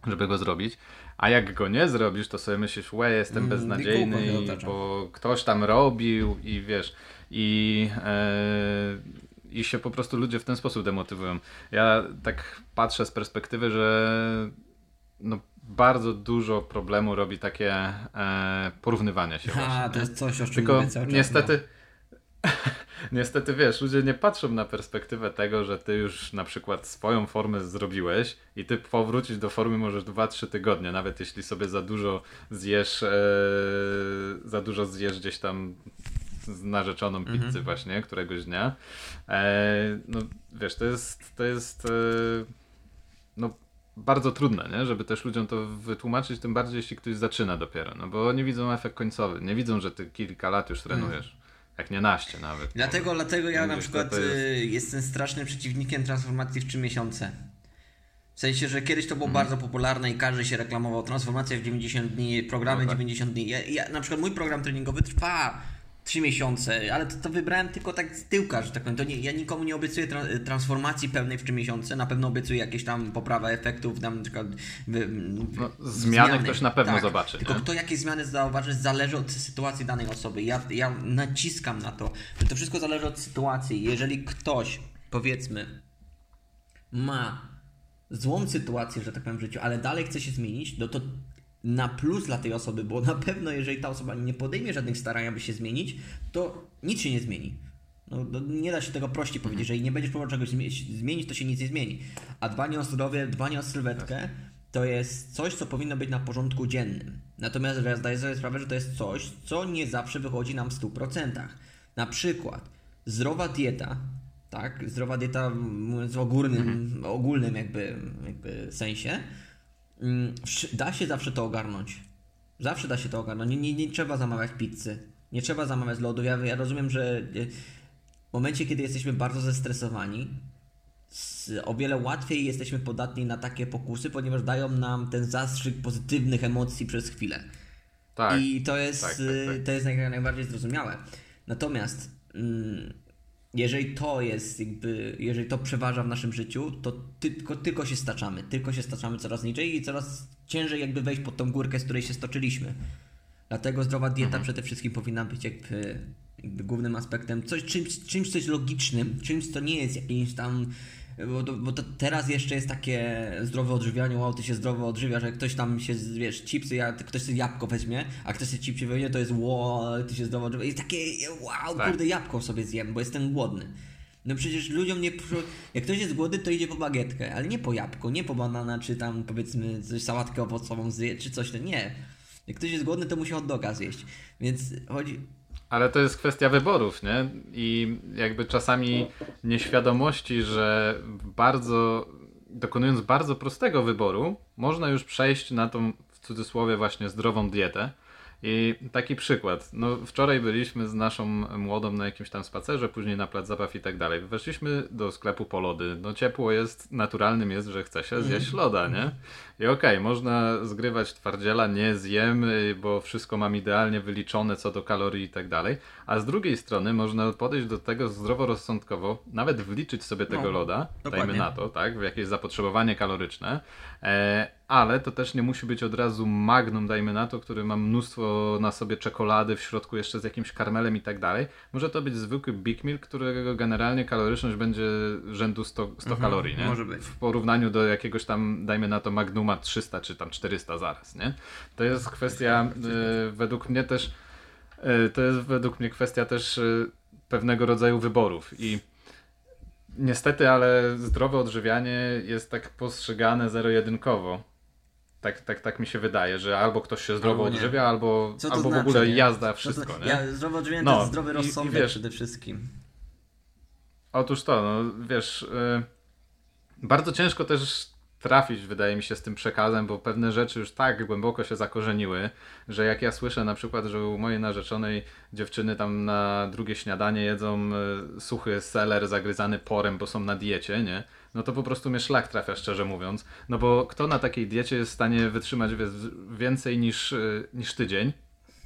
żeby go zrobić. A jak go nie zrobisz, to sobie myślisz, łe, jestem mm, beznadziejny, i bo ktoś tam robił i wiesz, i, e, i się po prostu ludzie w ten sposób demotywują. Ja tak patrzę z perspektywy, że no bardzo dużo problemu robi takie e, porównywanie się. A, właśnie, to jest coś, o czym Tylko mówię cały czas. niestety, no. niestety wiesz, ludzie nie patrzą na perspektywę tego, że ty już na przykład swoją formę zrobiłeś i ty powrócić do formy możesz 2-3 tygodnie, nawet jeśli sobie za dużo zjesz, e, za dużo zjesz gdzieś tam z narzeczoną Mhm. pizzy właśnie któregoś dnia. E, no wiesz, to jest, to jest e, no bardzo trudne, nie? żeby też ludziom to wytłumaczyć, tym bardziej jeśli ktoś zaczyna dopiero, no bo oni widzą efekt końcowy, nie widzą, że ty kilka lat już trenujesz, jak nie naście nawet. Dlatego, dlatego ja na przykład jest- y, jestem strasznym przeciwnikiem transformacji w 3 miesiące. W sensie, że kiedyś to było bardzo popularne i każdy się reklamował transformacja w 90 dni, programy No tak. 90 dni. Ja, ja, na przykład mój program treningowy trwa 3 miesiące, ale to, to wybrałem tylko tak z tyłka, że tak powiem. To nie, ja nikomu nie obiecuję tra- transformacji pełnej w 3 miesiące. Na pewno obiecuję jakieś tam poprawę efektów, tam na przykład wy, No, zmiany ktoś na pewno zobaczy, Tylko nie? kto jakie zmiany zauważy, zależy od sytuacji danej osoby. Ja, ja naciskam na to, że to wszystko zależy od sytuacji. Jeżeli ktoś, powiedzmy, ma złą sytuację, że tak powiem, w życiu, ale dalej chce się zmienić, no to na plus dla tej osoby, bo na pewno jeżeli ta osoba nie podejmie żadnych starań, aby się zmienić, to nic się nie zmieni. No, no, nie da się tego prościej powiedzieć, jeżeli nie będziesz próbował czegoś zmie- zmienić, to się nic nie zmieni. A dbanie o zdrowie, dbanie o sylwetkę to jest coś, co powinno być na porządku dziennym. Natomiast ja zdaję sobie sprawę, że to jest coś, co nie zawsze wychodzi nam w 100%. Na przykład zdrowa dieta, tak, zdrowa dieta mówiąc w ogólnym, ogólnym jakby, jakby sensie, da się zawsze to ogarnąć. Zawsze da się to ogarnąć. Nie, nie, nie trzeba zamawiać pizzy. Nie trzeba zamawiać lodów. Ja, ja rozumiem, że e, w momencie, kiedy jesteśmy bardzo zestresowani, o wiele łatwiej jesteśmy podatni na takie pokusy, ponieważ dają nam ten zastrzyk pozytywnych emocji przez chwilę. Tak. I to jest, Tak, tak, tak. y, to jest najbardziej zrozumiałe. Natomiast mm, jeżeli to jest jakby, jeżeli to przeważa w naszym życiu, to tylko, tylko się staczamy, tylko się staczamy coraz niżej i coraz ciężej jakby wejść pod tą górkę, z której się stoczyliśmy. Dlatego zdrowa dieta Mhm. przede wszystkim powinna być jakby, jakby głównym aspektem, coś, czymś, czymś coś logicznym, czymś co nie jest jakimś tam bo bo to teraz jeszcze jest takie zdrowe odżywianie, wow, ty się zdrowo odżywiasz, jak ktoś tam się, wiesz, chipsy, ja, ktoś sobie jabłko weźmie, a ktoś sobie chipsy weźmie, to jest wow, ty się zdrowo odżywiasz. Jest takie, wow, Tak. kurde, jabłko sobie zjem, bo jestem głodny. No przecież ludziom nie... Jak ktoś jest głodny, to idzie po bagietkę, ale nie po jabłko, nie po banana, czy tam powiedzmy coś sałatkę owocową zje, czy coś, no nie. Jak ktoś jest głodny, to musi hot doga zjeść. Więc chodzi... Ale to jest kwestia wyborów, nie? I jakby czasami nieświadomości, że bardzo, dokonując bardzo prostego wyboru, można już przejść na tą, w cudzysłowie, właśnie zdrową dietę. I taki przykład. No, wczoraj byliśmy z naszą młodą na jakimś tam spacerze, później na plac zabaw i tak dalej. Weszliśmy do sklepu po lody. No ciepło jest, naturalnym jest, że chce się zjeść loda, nie? I okej, można zgrywać twardziela, nie zjem, bo wszystko mam idealnie wyliczone co do kalorii i tak dalej. A z drugiej strony można podejść do tego zdroworozsądkowo, nawet wliczyć sobie tego No, loda, dokładnie. dajmy na to, tak, w jakieś zapotrzebowanie kaloryczne, e, ale to też nie musi być od razu magnum, dajmy na to, który ma mnóstwo na sobie czekolady, w środku jeszcze z jakimś karmelem i tak dalej. Może to być zwykły Big Milk, którego generalnie kaloryczność będzie rzędu 100, 100 kalorii, nie? może być. W porównaniu do jakiegoś tam, dajmy na to Magnuma 300 czy tam 400 zaraz, nie? To jest kwestia e, według mnie też e, to jest według mnie kwestia też e, pewnego rodzaju wyborów i niestety, ale zdrowe odżywianie jest tak postrzegane zero-jedynkowo. Tak, tak, tak mi się wydaje, że albo ktoś się zdrowo Albo odżywia, albo, albo znaczy, w ogóle nie? jazda, wszystko, to, nie? Ja, zdrowe odżywianie No, to jest zdrowy i- i rozsądek wiesz- przede wszystkim. Otóż to, no wiesz, y, bardzo ciężko też trafić, wydaje mi się, z tym przekazem, bo pewne rzeczy już tak głęboko się zakorzeniły, że jak ja słyszę na przykład, że u mojej narzeczonej dziewczyny tam na drugie śniadanie jedzą y, suchy seler zagryzany porem, bo są na diecie, nie? No to po prostu mnie szlak trafia, szczerze mówiąc. No bo kto na takiej diecie jest w stanie wytrzymać więcej niż, y, niż tydzień?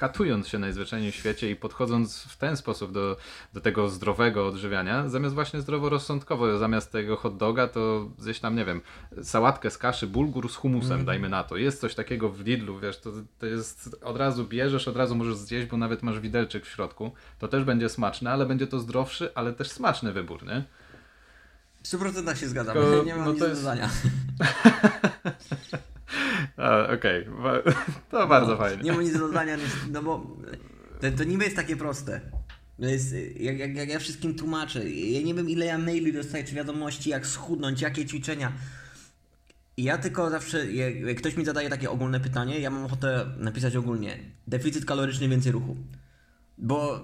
katując się najzwyczajniej w świecie i podchodząc w ten sposób do, do tego zdrowego odżywiania, zamiast właśnie zdroworozsądkowo, zamiast tego hot doga, to zjeść tam, nie wiem, sałatkę z kaszy, bulgur z humusem, dajmy na to. Jest coś takiego w Lidlu, wiesz, to, to jest, od razu bierzesz, od razu możesz zjeść, bo nawet masz widelczyk w środku. To też będzie smaczne, ale będzie to zdrowszy, ale też smaczny wybór, nie? W 100% się zgadzam, Tylko, nie mam no nic to do jest- dodania. Okej, okay. to bardzo no, fajnie. Nie ma nic do dodania, no bo to, to niby jest takie proste. Jest, jak, jak, jak ja wszystkim tłumaczę, ja nie wiem ile ja maili dostaję, czy wiadomości, jak schudnąć, jakie ćwiczenia. Ja tylko zawsze, jak ktoś mi zadaje takie ogólne pytanie, ja mam ochotę napisać ogólnie. Deficyt kaloryczny, więcej ruchu. Bo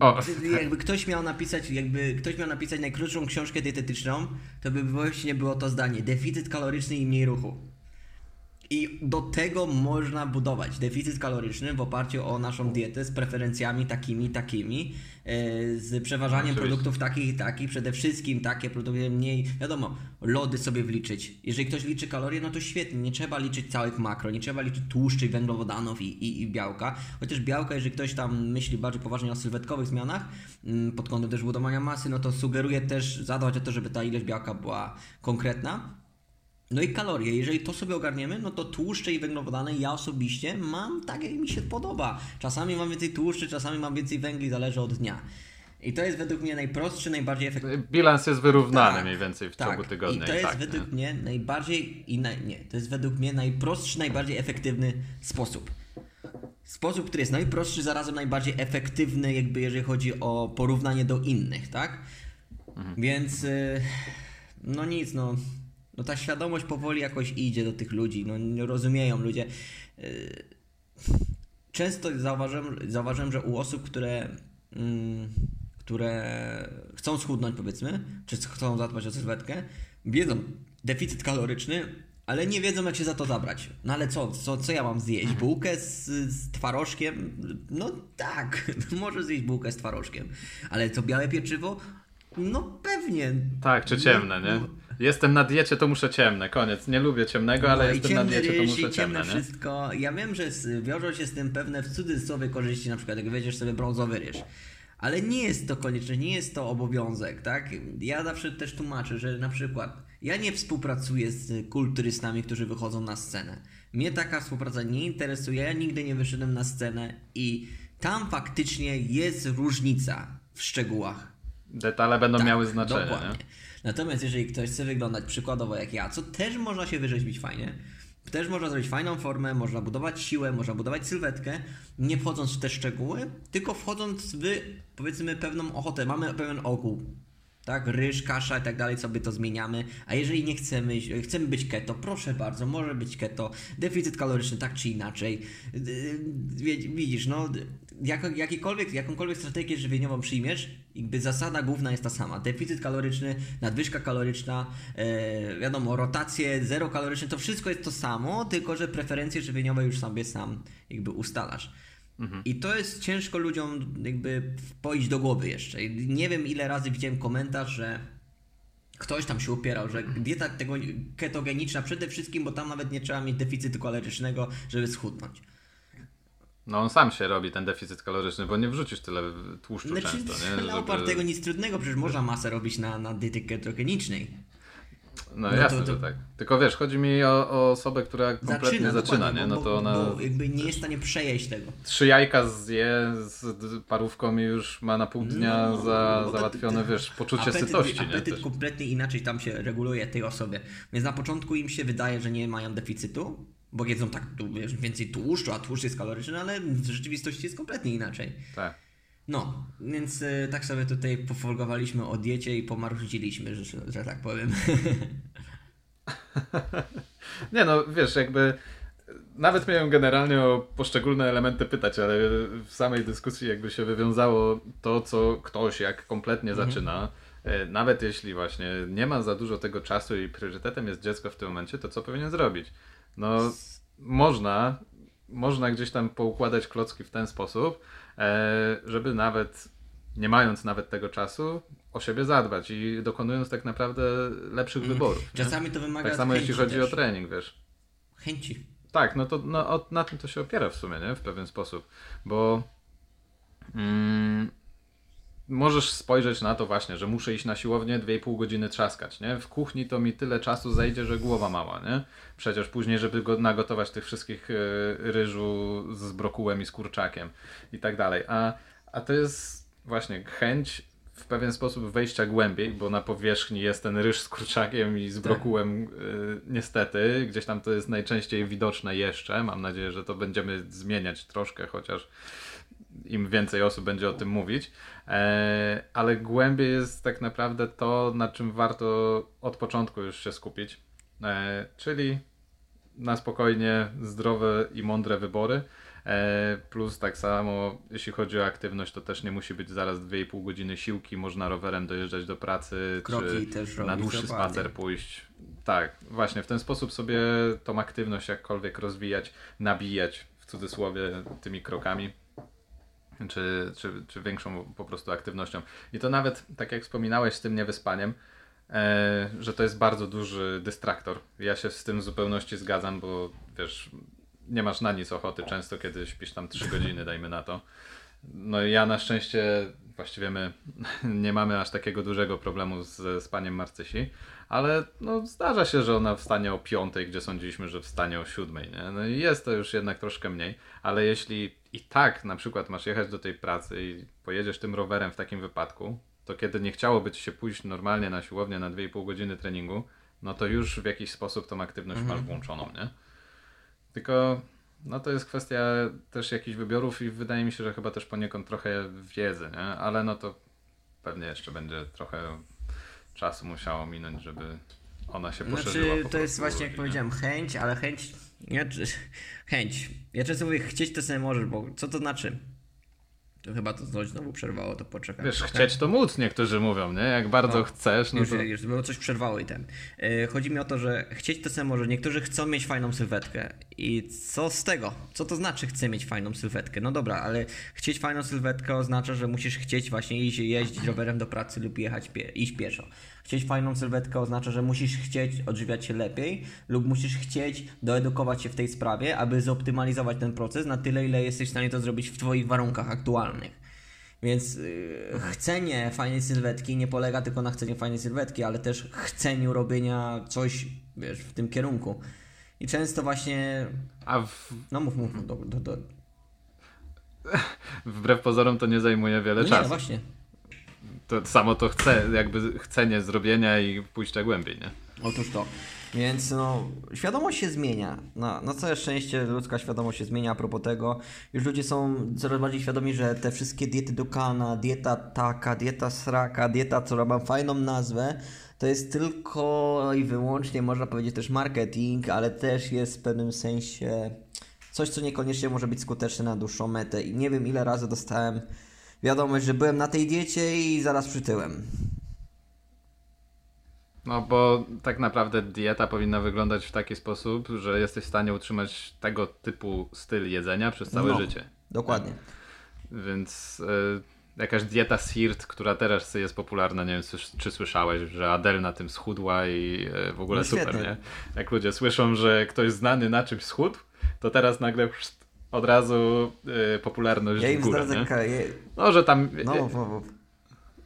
o. Jakby ktoś miał napisać, jakby ktoś miał napisać najkrótszą książkę dietetyczną, to by właśnie było to zdanie. Deficyt kaloryczny i mniej ruchu. I do tego można budować deficyt kaloryczny w oparciu o naszą dietę z preferencjami takimi, takimi, e, z przeważaniem Oczywiście. produktów takich i takich, przede wszystkim takie produkty mniej, wiadomo, lody sobie wliczyć. Jeżeli ktoś liczy kalorie, no to świetnie, nie trzeba liczyć całych makro, nie trzeba liczyć tłuszczy, węglowodanów i, i, i białka, chociaż białka, jeżeli ktoś tam myśli bardziej poważnie o sylwetkowych zmianach, mm, pod kątem też budowania masy, no to sugeruję też zadbać o to, żeby ta ilość białka była konkretna, no i kalorie. Jeżeli to sobie ogarniemy, no to tłuszcze i węglowodany ja osobiście mam tak, jak mi się podoba. Czasami mam więcej tłuszczy, czasami mam więcej węgli, zależy od dnia. I to jest według mnie najprostszy, najbardziej efektywny. Bilans jest wyrównany tak, mniej więcej w tak. ciągu tygodnia. I to jest tak, według nie? mnie najbardziej i naj, nie, to jest według mnie najprostszy, najbardziej efektywny sposób. Sposób, który jest najprostszy, zarazem najbardziej efektywny, jakby jeżeli chodzi o porównanie do innych, tak? Mhm. Więc y, no nic, no no ta świadomość powoli jakoś idzie do tych ludzi, no rozumieją ludzie. Y, często zauważyłem, zauważyłem że u osób, które, mm, które chcą schudnąć powiedzmy, czy chcą zadbać o sylwetkę, wiedzą deficyt kaloryczny, ale nie wiedzą jak się za to zabrać. No ale co, co, co ja mam zjeść? Mhm. Bułkę z, z twarożkiem? No tak, może zjeść bułkę z twarożkiem. Ale co, białe pieczywo? No pewnie. Tak, czy ciemne, nie? No, Jestem na diecie, to muszę ciemne, koniec. Nie lubię ciemnego, ale no jestem na diecie, to muszę ciemne. ciemne wszystko. Ja wiem, że wiążą się z tym pewne w cudzysłowie korzyści, na przykład jak wiedziesz sobie brązowy ryż. Ale nie jest to konieczne, nie jest to obowiązek, tak? Ja zawsze też tłumaczę, że na przykład ja nie współpracuję z kulturystami, którzy wychodzą na scenę. Mnie taka współpraca nie interesuje, ja nigdy nie wyszedłem na scenę i tam faktycznie jest różnica w szczegółach. Detale będą tak, miały znaczenie. Dokładnie. Nie? Natomiast jeżeli ktoś chce wyglądać przykładowo jak ja, co też można się wyrzeźbić fajnie, też można zrobić fajną formę, można budować siłę, można budować sylwetkę, nie wchodząc w te szczegóły, tylko wchodząc w powiedzmy pewną ochotę. Mamy pewien ogół, tak? Ryż, kasza i tak dalej, sobie to zmieniamy. A jeżeli nie chcemy, chcemy być keto, proszę bardzo, może być keto, deficyt kaloryczny tak czy inaczej. Widzisz, no, jak, jakikolwiek, jakąkolwiek strategię żywieniową przyjmiesz, jakby zasada główna jest ta sama. Deficyt kaloryczny, nadwyżka kaloryczna, e, wiadomo, rotacje, zero kaloryczne, to wszystko jest to samo, tylko że preferencje żywieniowe już sobie sam jakby ustalasz. Mhm. I to jest ciężko ludziom jakby wpoić do głowy jeszcze. Nie wiem ile razy widziałem komentarz, że ktoś tam się upierał, że dieta tego ketogeniczna przede wszystkim, bo tam nawet nie trzeba mieć deficytu kalorycznego, żeby schudnąć. No on sam się robi ten deficyt kaloryczny, bo nie wrzucisz tyle tłuszczu znaczy, często, nie? Żeby... Na opartego nic trudnego, przecież można masę robić na, na diecie ketogenicznej. No, no jasne, to, to... że tak. Tylko wiesz, chodzi mi o, o osobę, która kompletnie zaczyna, zaczyna nie? No to ona... Bo jakby nie jest w stanie przejeść tego. Trzy jajka zje z parówką i już ma na pół dnia no, za, no załatwione, to, wiesz, poczucie apetyt, sytości. Apetyt nie? kompletnie inaczej tam się reguluje tej osobie. Więc na początku im się wydaje, że nie mają deficytu, bo jedzą tak wiesz, więcej tłuszczu, a tłuszcz jest kaloryczny, ale w rzeczywistości jest kompletnie inaczej. Tak. No, więc y, tak sobie tutaj pofolgowaliśmy o diecie i pomarudziliśmy, że, że tak powiem. Nie no, wiesz, jakby nawet miałem generalnie o poszczególne elementy pytać, ale w samej dyskusji jakby się wywiązało to, co ktoś jak kompletnie mhm. zaczyna, e, nawet jeśli właśnie nie ma za dużo tego czasu i priorytetem jest dziecko w tym momencie, to co powinien zrobić? No, można, można gdzieś tam poukładać klocki w ten sposób, e, żeby nawet, nie mając nawet tego czasu, o siebie zadbać i dokonując tak naprawdę lepszych mm. wyborów. Czasami nie? to wymaga Tak samo jeśli chodzi też. o trening, wiesz. Chęci. Tak, no to no, na tym to się opiera w sumie, nie? W pewien sposób, bo mm, możesz spojrzeć na to właśnie, że muszę iść na siłownię 2,5 godziny trzaskać, nie? W kuchni to mi tyle czasu zajdzie, że głowa mała, nie? Przecież później, żeby go nagotować tych wszystkich y, ryżu z brokułem i z kurczakiem i tak dalej. A, a to jest właśnie chęć w pewien sposób wejścia głębiej, bo na powierzchni jest ten ryż z kurczakiem i z tak. brokułem tak. y, niestety. Gdzieś tam to jest najczęściej widoczne jeszcze. Mam nadzieję, że to będziemy zmieniać troszkę, chociaż im więcej osób będzie o tym mówić. E, ale głębiej jest tak naprawdę to, na czym warto od początku już się skupić. E, czyli na spokojnie zdrowe i mądre wybory. E, plus tak samo, jeśli chodzi o aktywność, to też nie musi być zaraz 2,5 godziny siłki, można rowerem dojeżdżać do pracy, Kroki czy na dłuższy spacer pójść. Tak, właśnie w ten sposób sobie tą aktywność jakkolwiek rozwijać, nabijać w cudzysłowie tymi krokami. Czy, czy, czy większą po prostu aktywnością. I to nawet, tak jak wspominałeś z tym niewyspaniem, e, że to jest bardzo duży dystraktor. Ja się z tym w zupełności zgadzam, bo wiesz, nie masz na nic ochoty często, kiedy śpisz tam 3 godziny, dajmy na to. No ja na szczęście, właściwie my nie mamy aż takiego dużego problemu z spaniem Marcysi, ale no, zdarza się, że ona wstanie o 5, gdzie sądziliśmy, że wstanie o 7. Nie? No i jest to już jednak troszkę mniej, ale jeśli i tak na przykład masz jechać do tej pracy i pojedziesz tym rowerem w takim wypadku, to kiedy nie chciałoby ci się pójść normalnie na siłownię na 2,5 godziny treningu, no to już w jakiś sposób tą aktywność mhm. masz włączoną, nie? Tylko no to jest kwestia też jakichś wybiorów i wydaje mi się, że chyba też poniekąd trochę wiedzy, nie? Ale no to pewnie jeszcze będzie trochę czasu musiało minąć, żeby ona się poszerzyła. Znaczy, to jest właśnie jak nie? powiedziałem, chęć, ale chęć, nie, chęć. Ja często mówię, chcieć to sobie możesz, bo co to znaczy? To chyba to coś znowu przerwało, to poczekaj. Wiesz, chcieć to móc, niektórzy mówią, nie? Jak bardzo no, chcesz, no już, to... Już, było coś przerwało i ten. Yy, chodzi mi o to, że chcieć to samo może. Niektórzy chcą mieć fajną sylwetkę. I co z tego? Co to znaczy chcę mieć fajną sylwetkę? No dobra, ale chcieć fajną sylwetkę oznacza, że musisz chcieć właśnie iść jeździć rowerem do pracy lub jechać pie iść pieszo. Chcieć fajną sylwetkę oznacza, że musisz chcieć odżywiać się lepiej lub musisz chcieć doedukować się w tej sprawie, aby zoptymalizować ten proces na tyle, ile jesteś w stanie to zrobić w Twoich warunkach aktualnych. Więc yy, chcenie fajnej sylwetki nie polega tylko na chceniu fajnej sylwetki, ale też chceniu robienia coś, wiesz, w tym kierunku. I często właśnie... A w... No mów, mów, do, do, do. Wbrew pozorom to nie zajmuje wiele no czasu. Nie, właśnie to samo to chce, jakby chcenie zrobienia i pójścia głębiej, nie? Otóż to. Więc no, świadomość się zmienia. Na, na całe szczęście ludzka świadomość się zmienia a propos tego. Już ludzie są coraz bardziej świadomi, że te wszystkie diety Dukana, dieta taka, dieta sraka, dieta, która ma fajną nazwę, to jest tylko i wyłącznie, można powiedzieć, też marketing, ale też jest w pewnym sensie coś, co niekoniecznie może być skuteczne na dłuższą metę. I nie wiem, ile razy dostałem wiadomość, że byłem na tej diecie i zaraz przytyłem. No bo tak naprawdę dieta powinna wyglądać w taki sposób, że jesteś w stanie utrzymać tego typu styl jedzenia przez całe no, życie. Dokładnie. Więc y, jakaś dieta SIRT, która teraz jest popularna, nie wiem czy słyszałeś, że Adele na tym schudła i y, w ogóle no super, nie? Jak ludzie słyszą, że ktoś znany na czymś schudł, to teraz nagle od razu y, popularność ja w górę, zdradzę, je... No, że tam... No, no, no.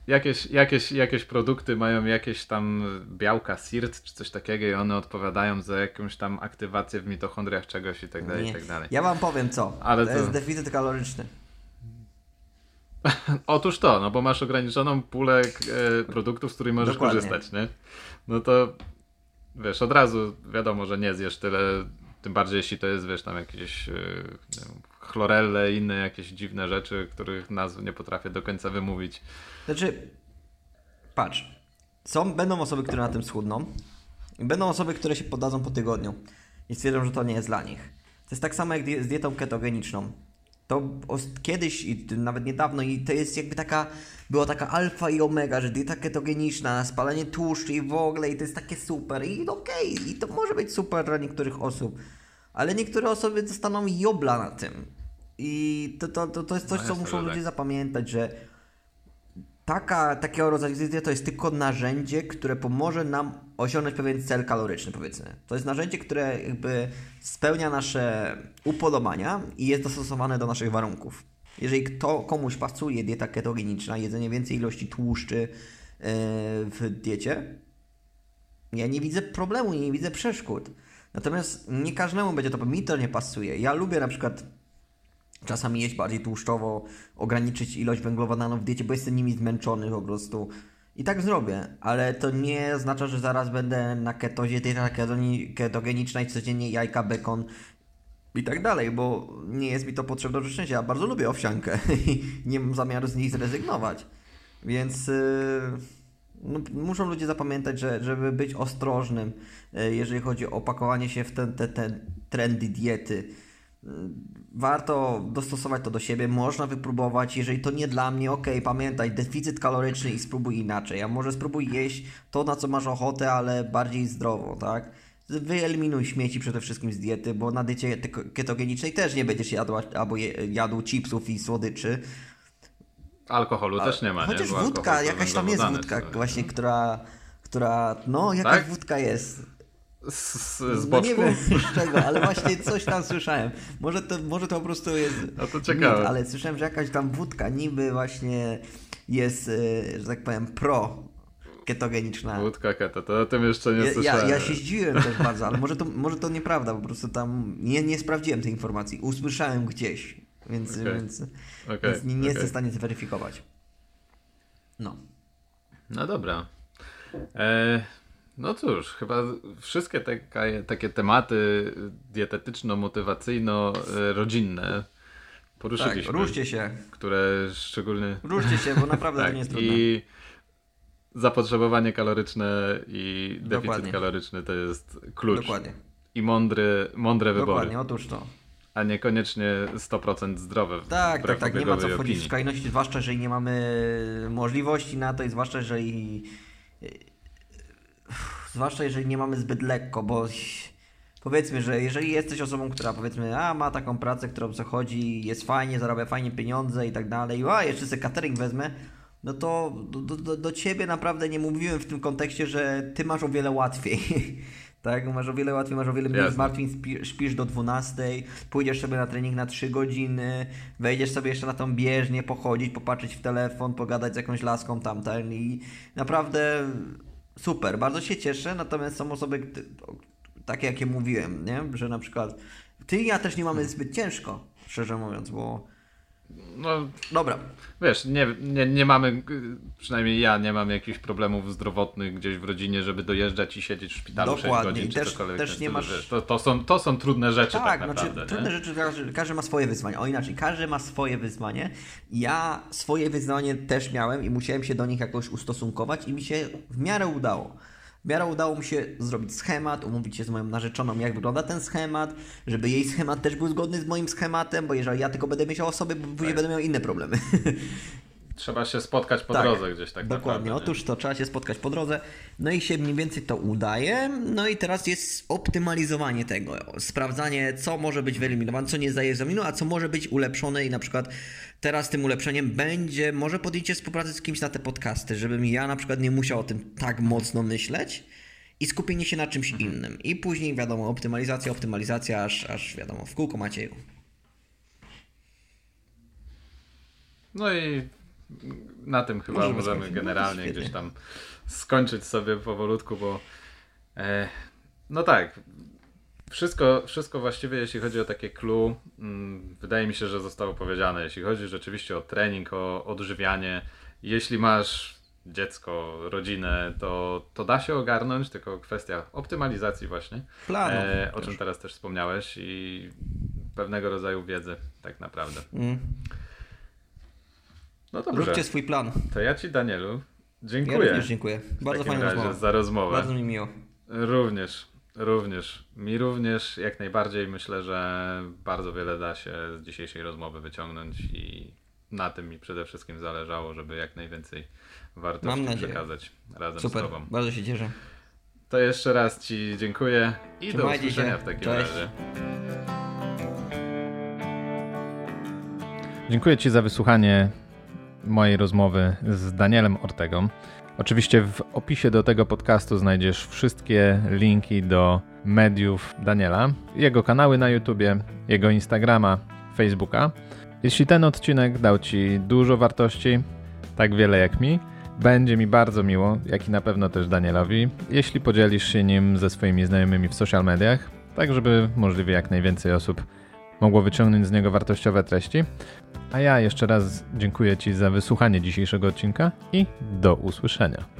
Jakieś, jakieś, jakieś produkty mają jakieś tam białka SIRT czy coś takiego i one odpowiadają za jakąś tam aktywację w mitochondriach czegoś i tak dalej, i tak dalej. Ja wam powiem co, Ale to, to jest deficyt kaloryczny. Otóż to, no bo masz ograniczoną pulę e, produktów, z których możesz Dokładnie. korzystać, nie? No to wiesz, od razu wiadomo, że nie zjesz tyle tym bardziej jeśli to jest, wiesz, tam jakieś yy, chlorelle, inne jakieś dziwne rzeczy, których nazw nie potrafię do końca wymówić. Znaczy, patrz, są, będą osoby, które na tym schudną i będą osoby, które się podadzą po tygodniu i stwierdzą, że to nie jest dla nich. To jest tak samo jak z dietą ketogeniczną. To kiedyś i nawet niedawno i to jest jakby taka, była taka alfa i omega, że dieta ketogeniczna, spalanie tłuszczu i w ogóle i to jest takie super i okej, okay, i to może być super dla niektórych osób, ale niektóre osoby dostaną jobla na tym i to, to, to, to jest coś, no co muszą ludzie tak. zapamiętać, że taka, takiego rodzaju dieta to jest tylko narzędzie, które pomoże nam osiągnąć pewien cel kaloryczny, powiedzmy. To jest narzędzie, które jakby spełnia nasze upodobania i jest dostosowane do naszych warunków. Jeżeli kto, komuś pasuje dieta ketogeniczna, jedzenie więcej ilości tłuszczy yy, w diecie, ja nie widzę problemu, nie widzę przeszkód. Natomiast nie każdemu będzie to, mi to nie pasuje. Ja lubię na przykład czasami jeść bardziej tłuszczowo, ograniczyć ilość węglowodanów w diecie, bo jestem nimi zmęczony po prostu. I tak zrobię, ale to nie oznacza, że zaraz będę na ketozie, dieta ketogeniczna codziennie jajka, bekon i tak dalej, bo nie jest mi to potrzebne do szczęścia. Ja bardzo lubię owsiankę i nie mam zamiaru z niej zrezygnować. Więc yy, no, muszą ludzie zapamiętać, że żeby być ostrożnym, yy, jeżeli chodzi o pakowanie się w te, te, te trendy diety. Warto dostosować to do siebie, można wypróbować, jeżeli to nie dla mnie, ok, pamiętaj, deficyt kaloryczny i spróbuj inaczej, a może spróbuj jeść to, na co masz ochotę, ale bardziej zdrowo, tak? wyeliminuj śmieci przede wszystkim z diety, bo na diecie ketogenicznej też nie będziesz jadł, albo jadł chipsów i słodyczy. Alkoholu A, też nie ma, Chociaż nie? wódka, jakaś tam jest wódka właśnie, która, która, no jakaś tak? wódka jest. Z, z no nie wiem z czego, ale właśnie coś tam słyszałem. Może to, może to po prostu jest. No to ciekawe. Mit, ale słyszałem, że jakaś tam wódka niby właśnie jest, e, że tak powiem, pro ketogeniczna. Wódka keto, to o tym jeszcze nie słyszałem. Ja, ja się zdziwiłem też bardzo, ale może to, może to nieprawda, po prostu tam nie, nie sprawdziłem tej informacji. Usłyszałem gdzieś, więc, okay. więc, okay. więc nie, nie okay. jestem w stanie zweryfikować. No. No dobra. E, no cóż, chyba wszystkie te, takie tematy dietetyczno-motywacyjno-rodzinne poruszyliśmy. Tak, ruszcie się. Które szczególnie... Ruszcie się, bo naprawdę tak, to nie jest trudne. I zapotrzebowanie kaloryczne i deficyt Dokładnie. kaloryczny to jest klucz. Dokładnie. I mądry, mądre wybory. Dokładnie, otóż to. A niekoniecznie 100% zdrowe. Tak, tak, tak. Nie ma co wchodzić w skrajności, zwłaszcza jeżeli nie mamy możliwości na to i zwłaszcza jeżeli. Zwłaszcza jeżeli nie mamy zbyt lekko, bo powiedzmy, że jeżeli jesteś osobą, która powiedzmy, a ma taką pracę, którą zachodzi, jest fajnie, zarabia fajnie pieniądze i tak dalej, a jeszcze sobie catering wezmę, no to do, do, do ciebie naprawdę nie mówiłem w tym kontekście, że ty masz o wiele łatwiej. tak, masz o wiele łatwiej, masz o wiele mniej zmartwień, śpisz do 12, pójdziesz sobie na trening na 3 godziny, wejdziesz sobie jeszcze na tą bieżnię, pochodzić, popatrzeć w telefon, pogadać z jakąś laską tamten i naprawdę super, bardzo się cieszę, natomiast są osoby takie, jakie mówiłem, nie? że na przykład ty i ja też nie mamy zbyt ciężko, szczerze mówiąc, bo no, Dobra. Wiesz, nie, nie, nie mamy, przynajmniej ja nie mam jakichś problemów zdrowotnych gdzieś w rodzinie, żeby dojeżdżać i siedzieć w szpitalu Dokładnie. 6 godzin, też, cokolwiek. Też nie masz... To, to, są, to są trudne rzeczy tak, tak znaczy, naprawdę. Trudne rzeczy, każdy, każdy ma swoje wyzwanie. O inaczej, każdy ma swoje wyzwanie. Ja swoje wyzwanie też miałem i musiałem się do nich jakoś ustosunkować i mi się w miarę udało. W miarę udało mi się zrobić schemat, umówić się z moją narzeczoną, jak wygląda ten schemat, żeby jej schemat też był zgodny z moim schematem, bo jeżeli ja tylko będę myślał o sobie, później tak. będę miał inne problemy. Trzeba się spotkać po tak, drodze gdzieś tak Dokładnie, naprawdę, otóż to trzeba się spotkać po drodze. No i się mniej więcej to udaje. No i teraz jest optymalizowanie tego, sprawdzanie, co może być wyeliminowane, co nie zdaje egzaminu, a co może być ulepszone i na przykład teraz tym ulepszeniem będzie może podjęcie współpracy z kimś na te podcasty, żebym ja na przykład nie musiał o tym tak mocno myśleć i skupienie się na czymś mhm. innym. I później wiadomo, optymalizacja, optymalizacja, aż, aż wiadomo, w kółko Macieju. No i na tym chyba możemy, możemy generalnie no, gdzieś tam skończyć sobie powolutku, bo e, no tak, wszystko, wszystko właściwie, jeśli chodzi o takie clue, mm, wydaje mi się, że zostało powiedziane. Jeśli chodzi rzeczywiście o trening, o odżywianie, jeśli masz dziecko, rodzinę, to, to da się ogarnąć, tylko kwestia optymalizacji właśnie, Planu, e, o czym teraz też wspomniałeś i pewnego rodzaju wiedzy tak naprawdę. Mm. No dobrze. Róbcie swój plan. To ja Ci, Danielu, dziękuję. Ja również dziękuję. Bardzo fajna rozmowa. za rozmowę. Bardzo mi miło. Również, również. Mi również jak najbardziej myślę, że bardzo wiele da się z dzisiejszej rozmowy wyciągnąć i na tym mi przede wszystkim zależało, żeby jak najwięcej wartości przekazać razem Super. z Tobą. Bardzo się cieszę. To jeszcze raz Ci dziękuję i Trzymajcie do usłyszenia się. w takim Cześć. razie. Dziękuję Ci za wysłuchanie mojej rozmowy z Danielem Ortegą. Oczywiście w opisie do tego podcastu znajdziesz wszystkie linki do mediów Daniela, jego kanały na YouTubie, jego Instagrama, Facebooka. Jeśli ten odcinek dał Ci dużo wartości, tak wiele jak mi, będzie mi bardzo miło, jak i na pewno też Danielowi, jeśli podzielisz się nim ze swoimi znajomymi w social mediach, tak żeby możliwie jak najwięcej osób mogło wyciągnąć z niego wartościowe treści. A ja jeszcze raz dziękuję Ci za wysłuchanie dzisiejszego odcinka i do usłyszenia.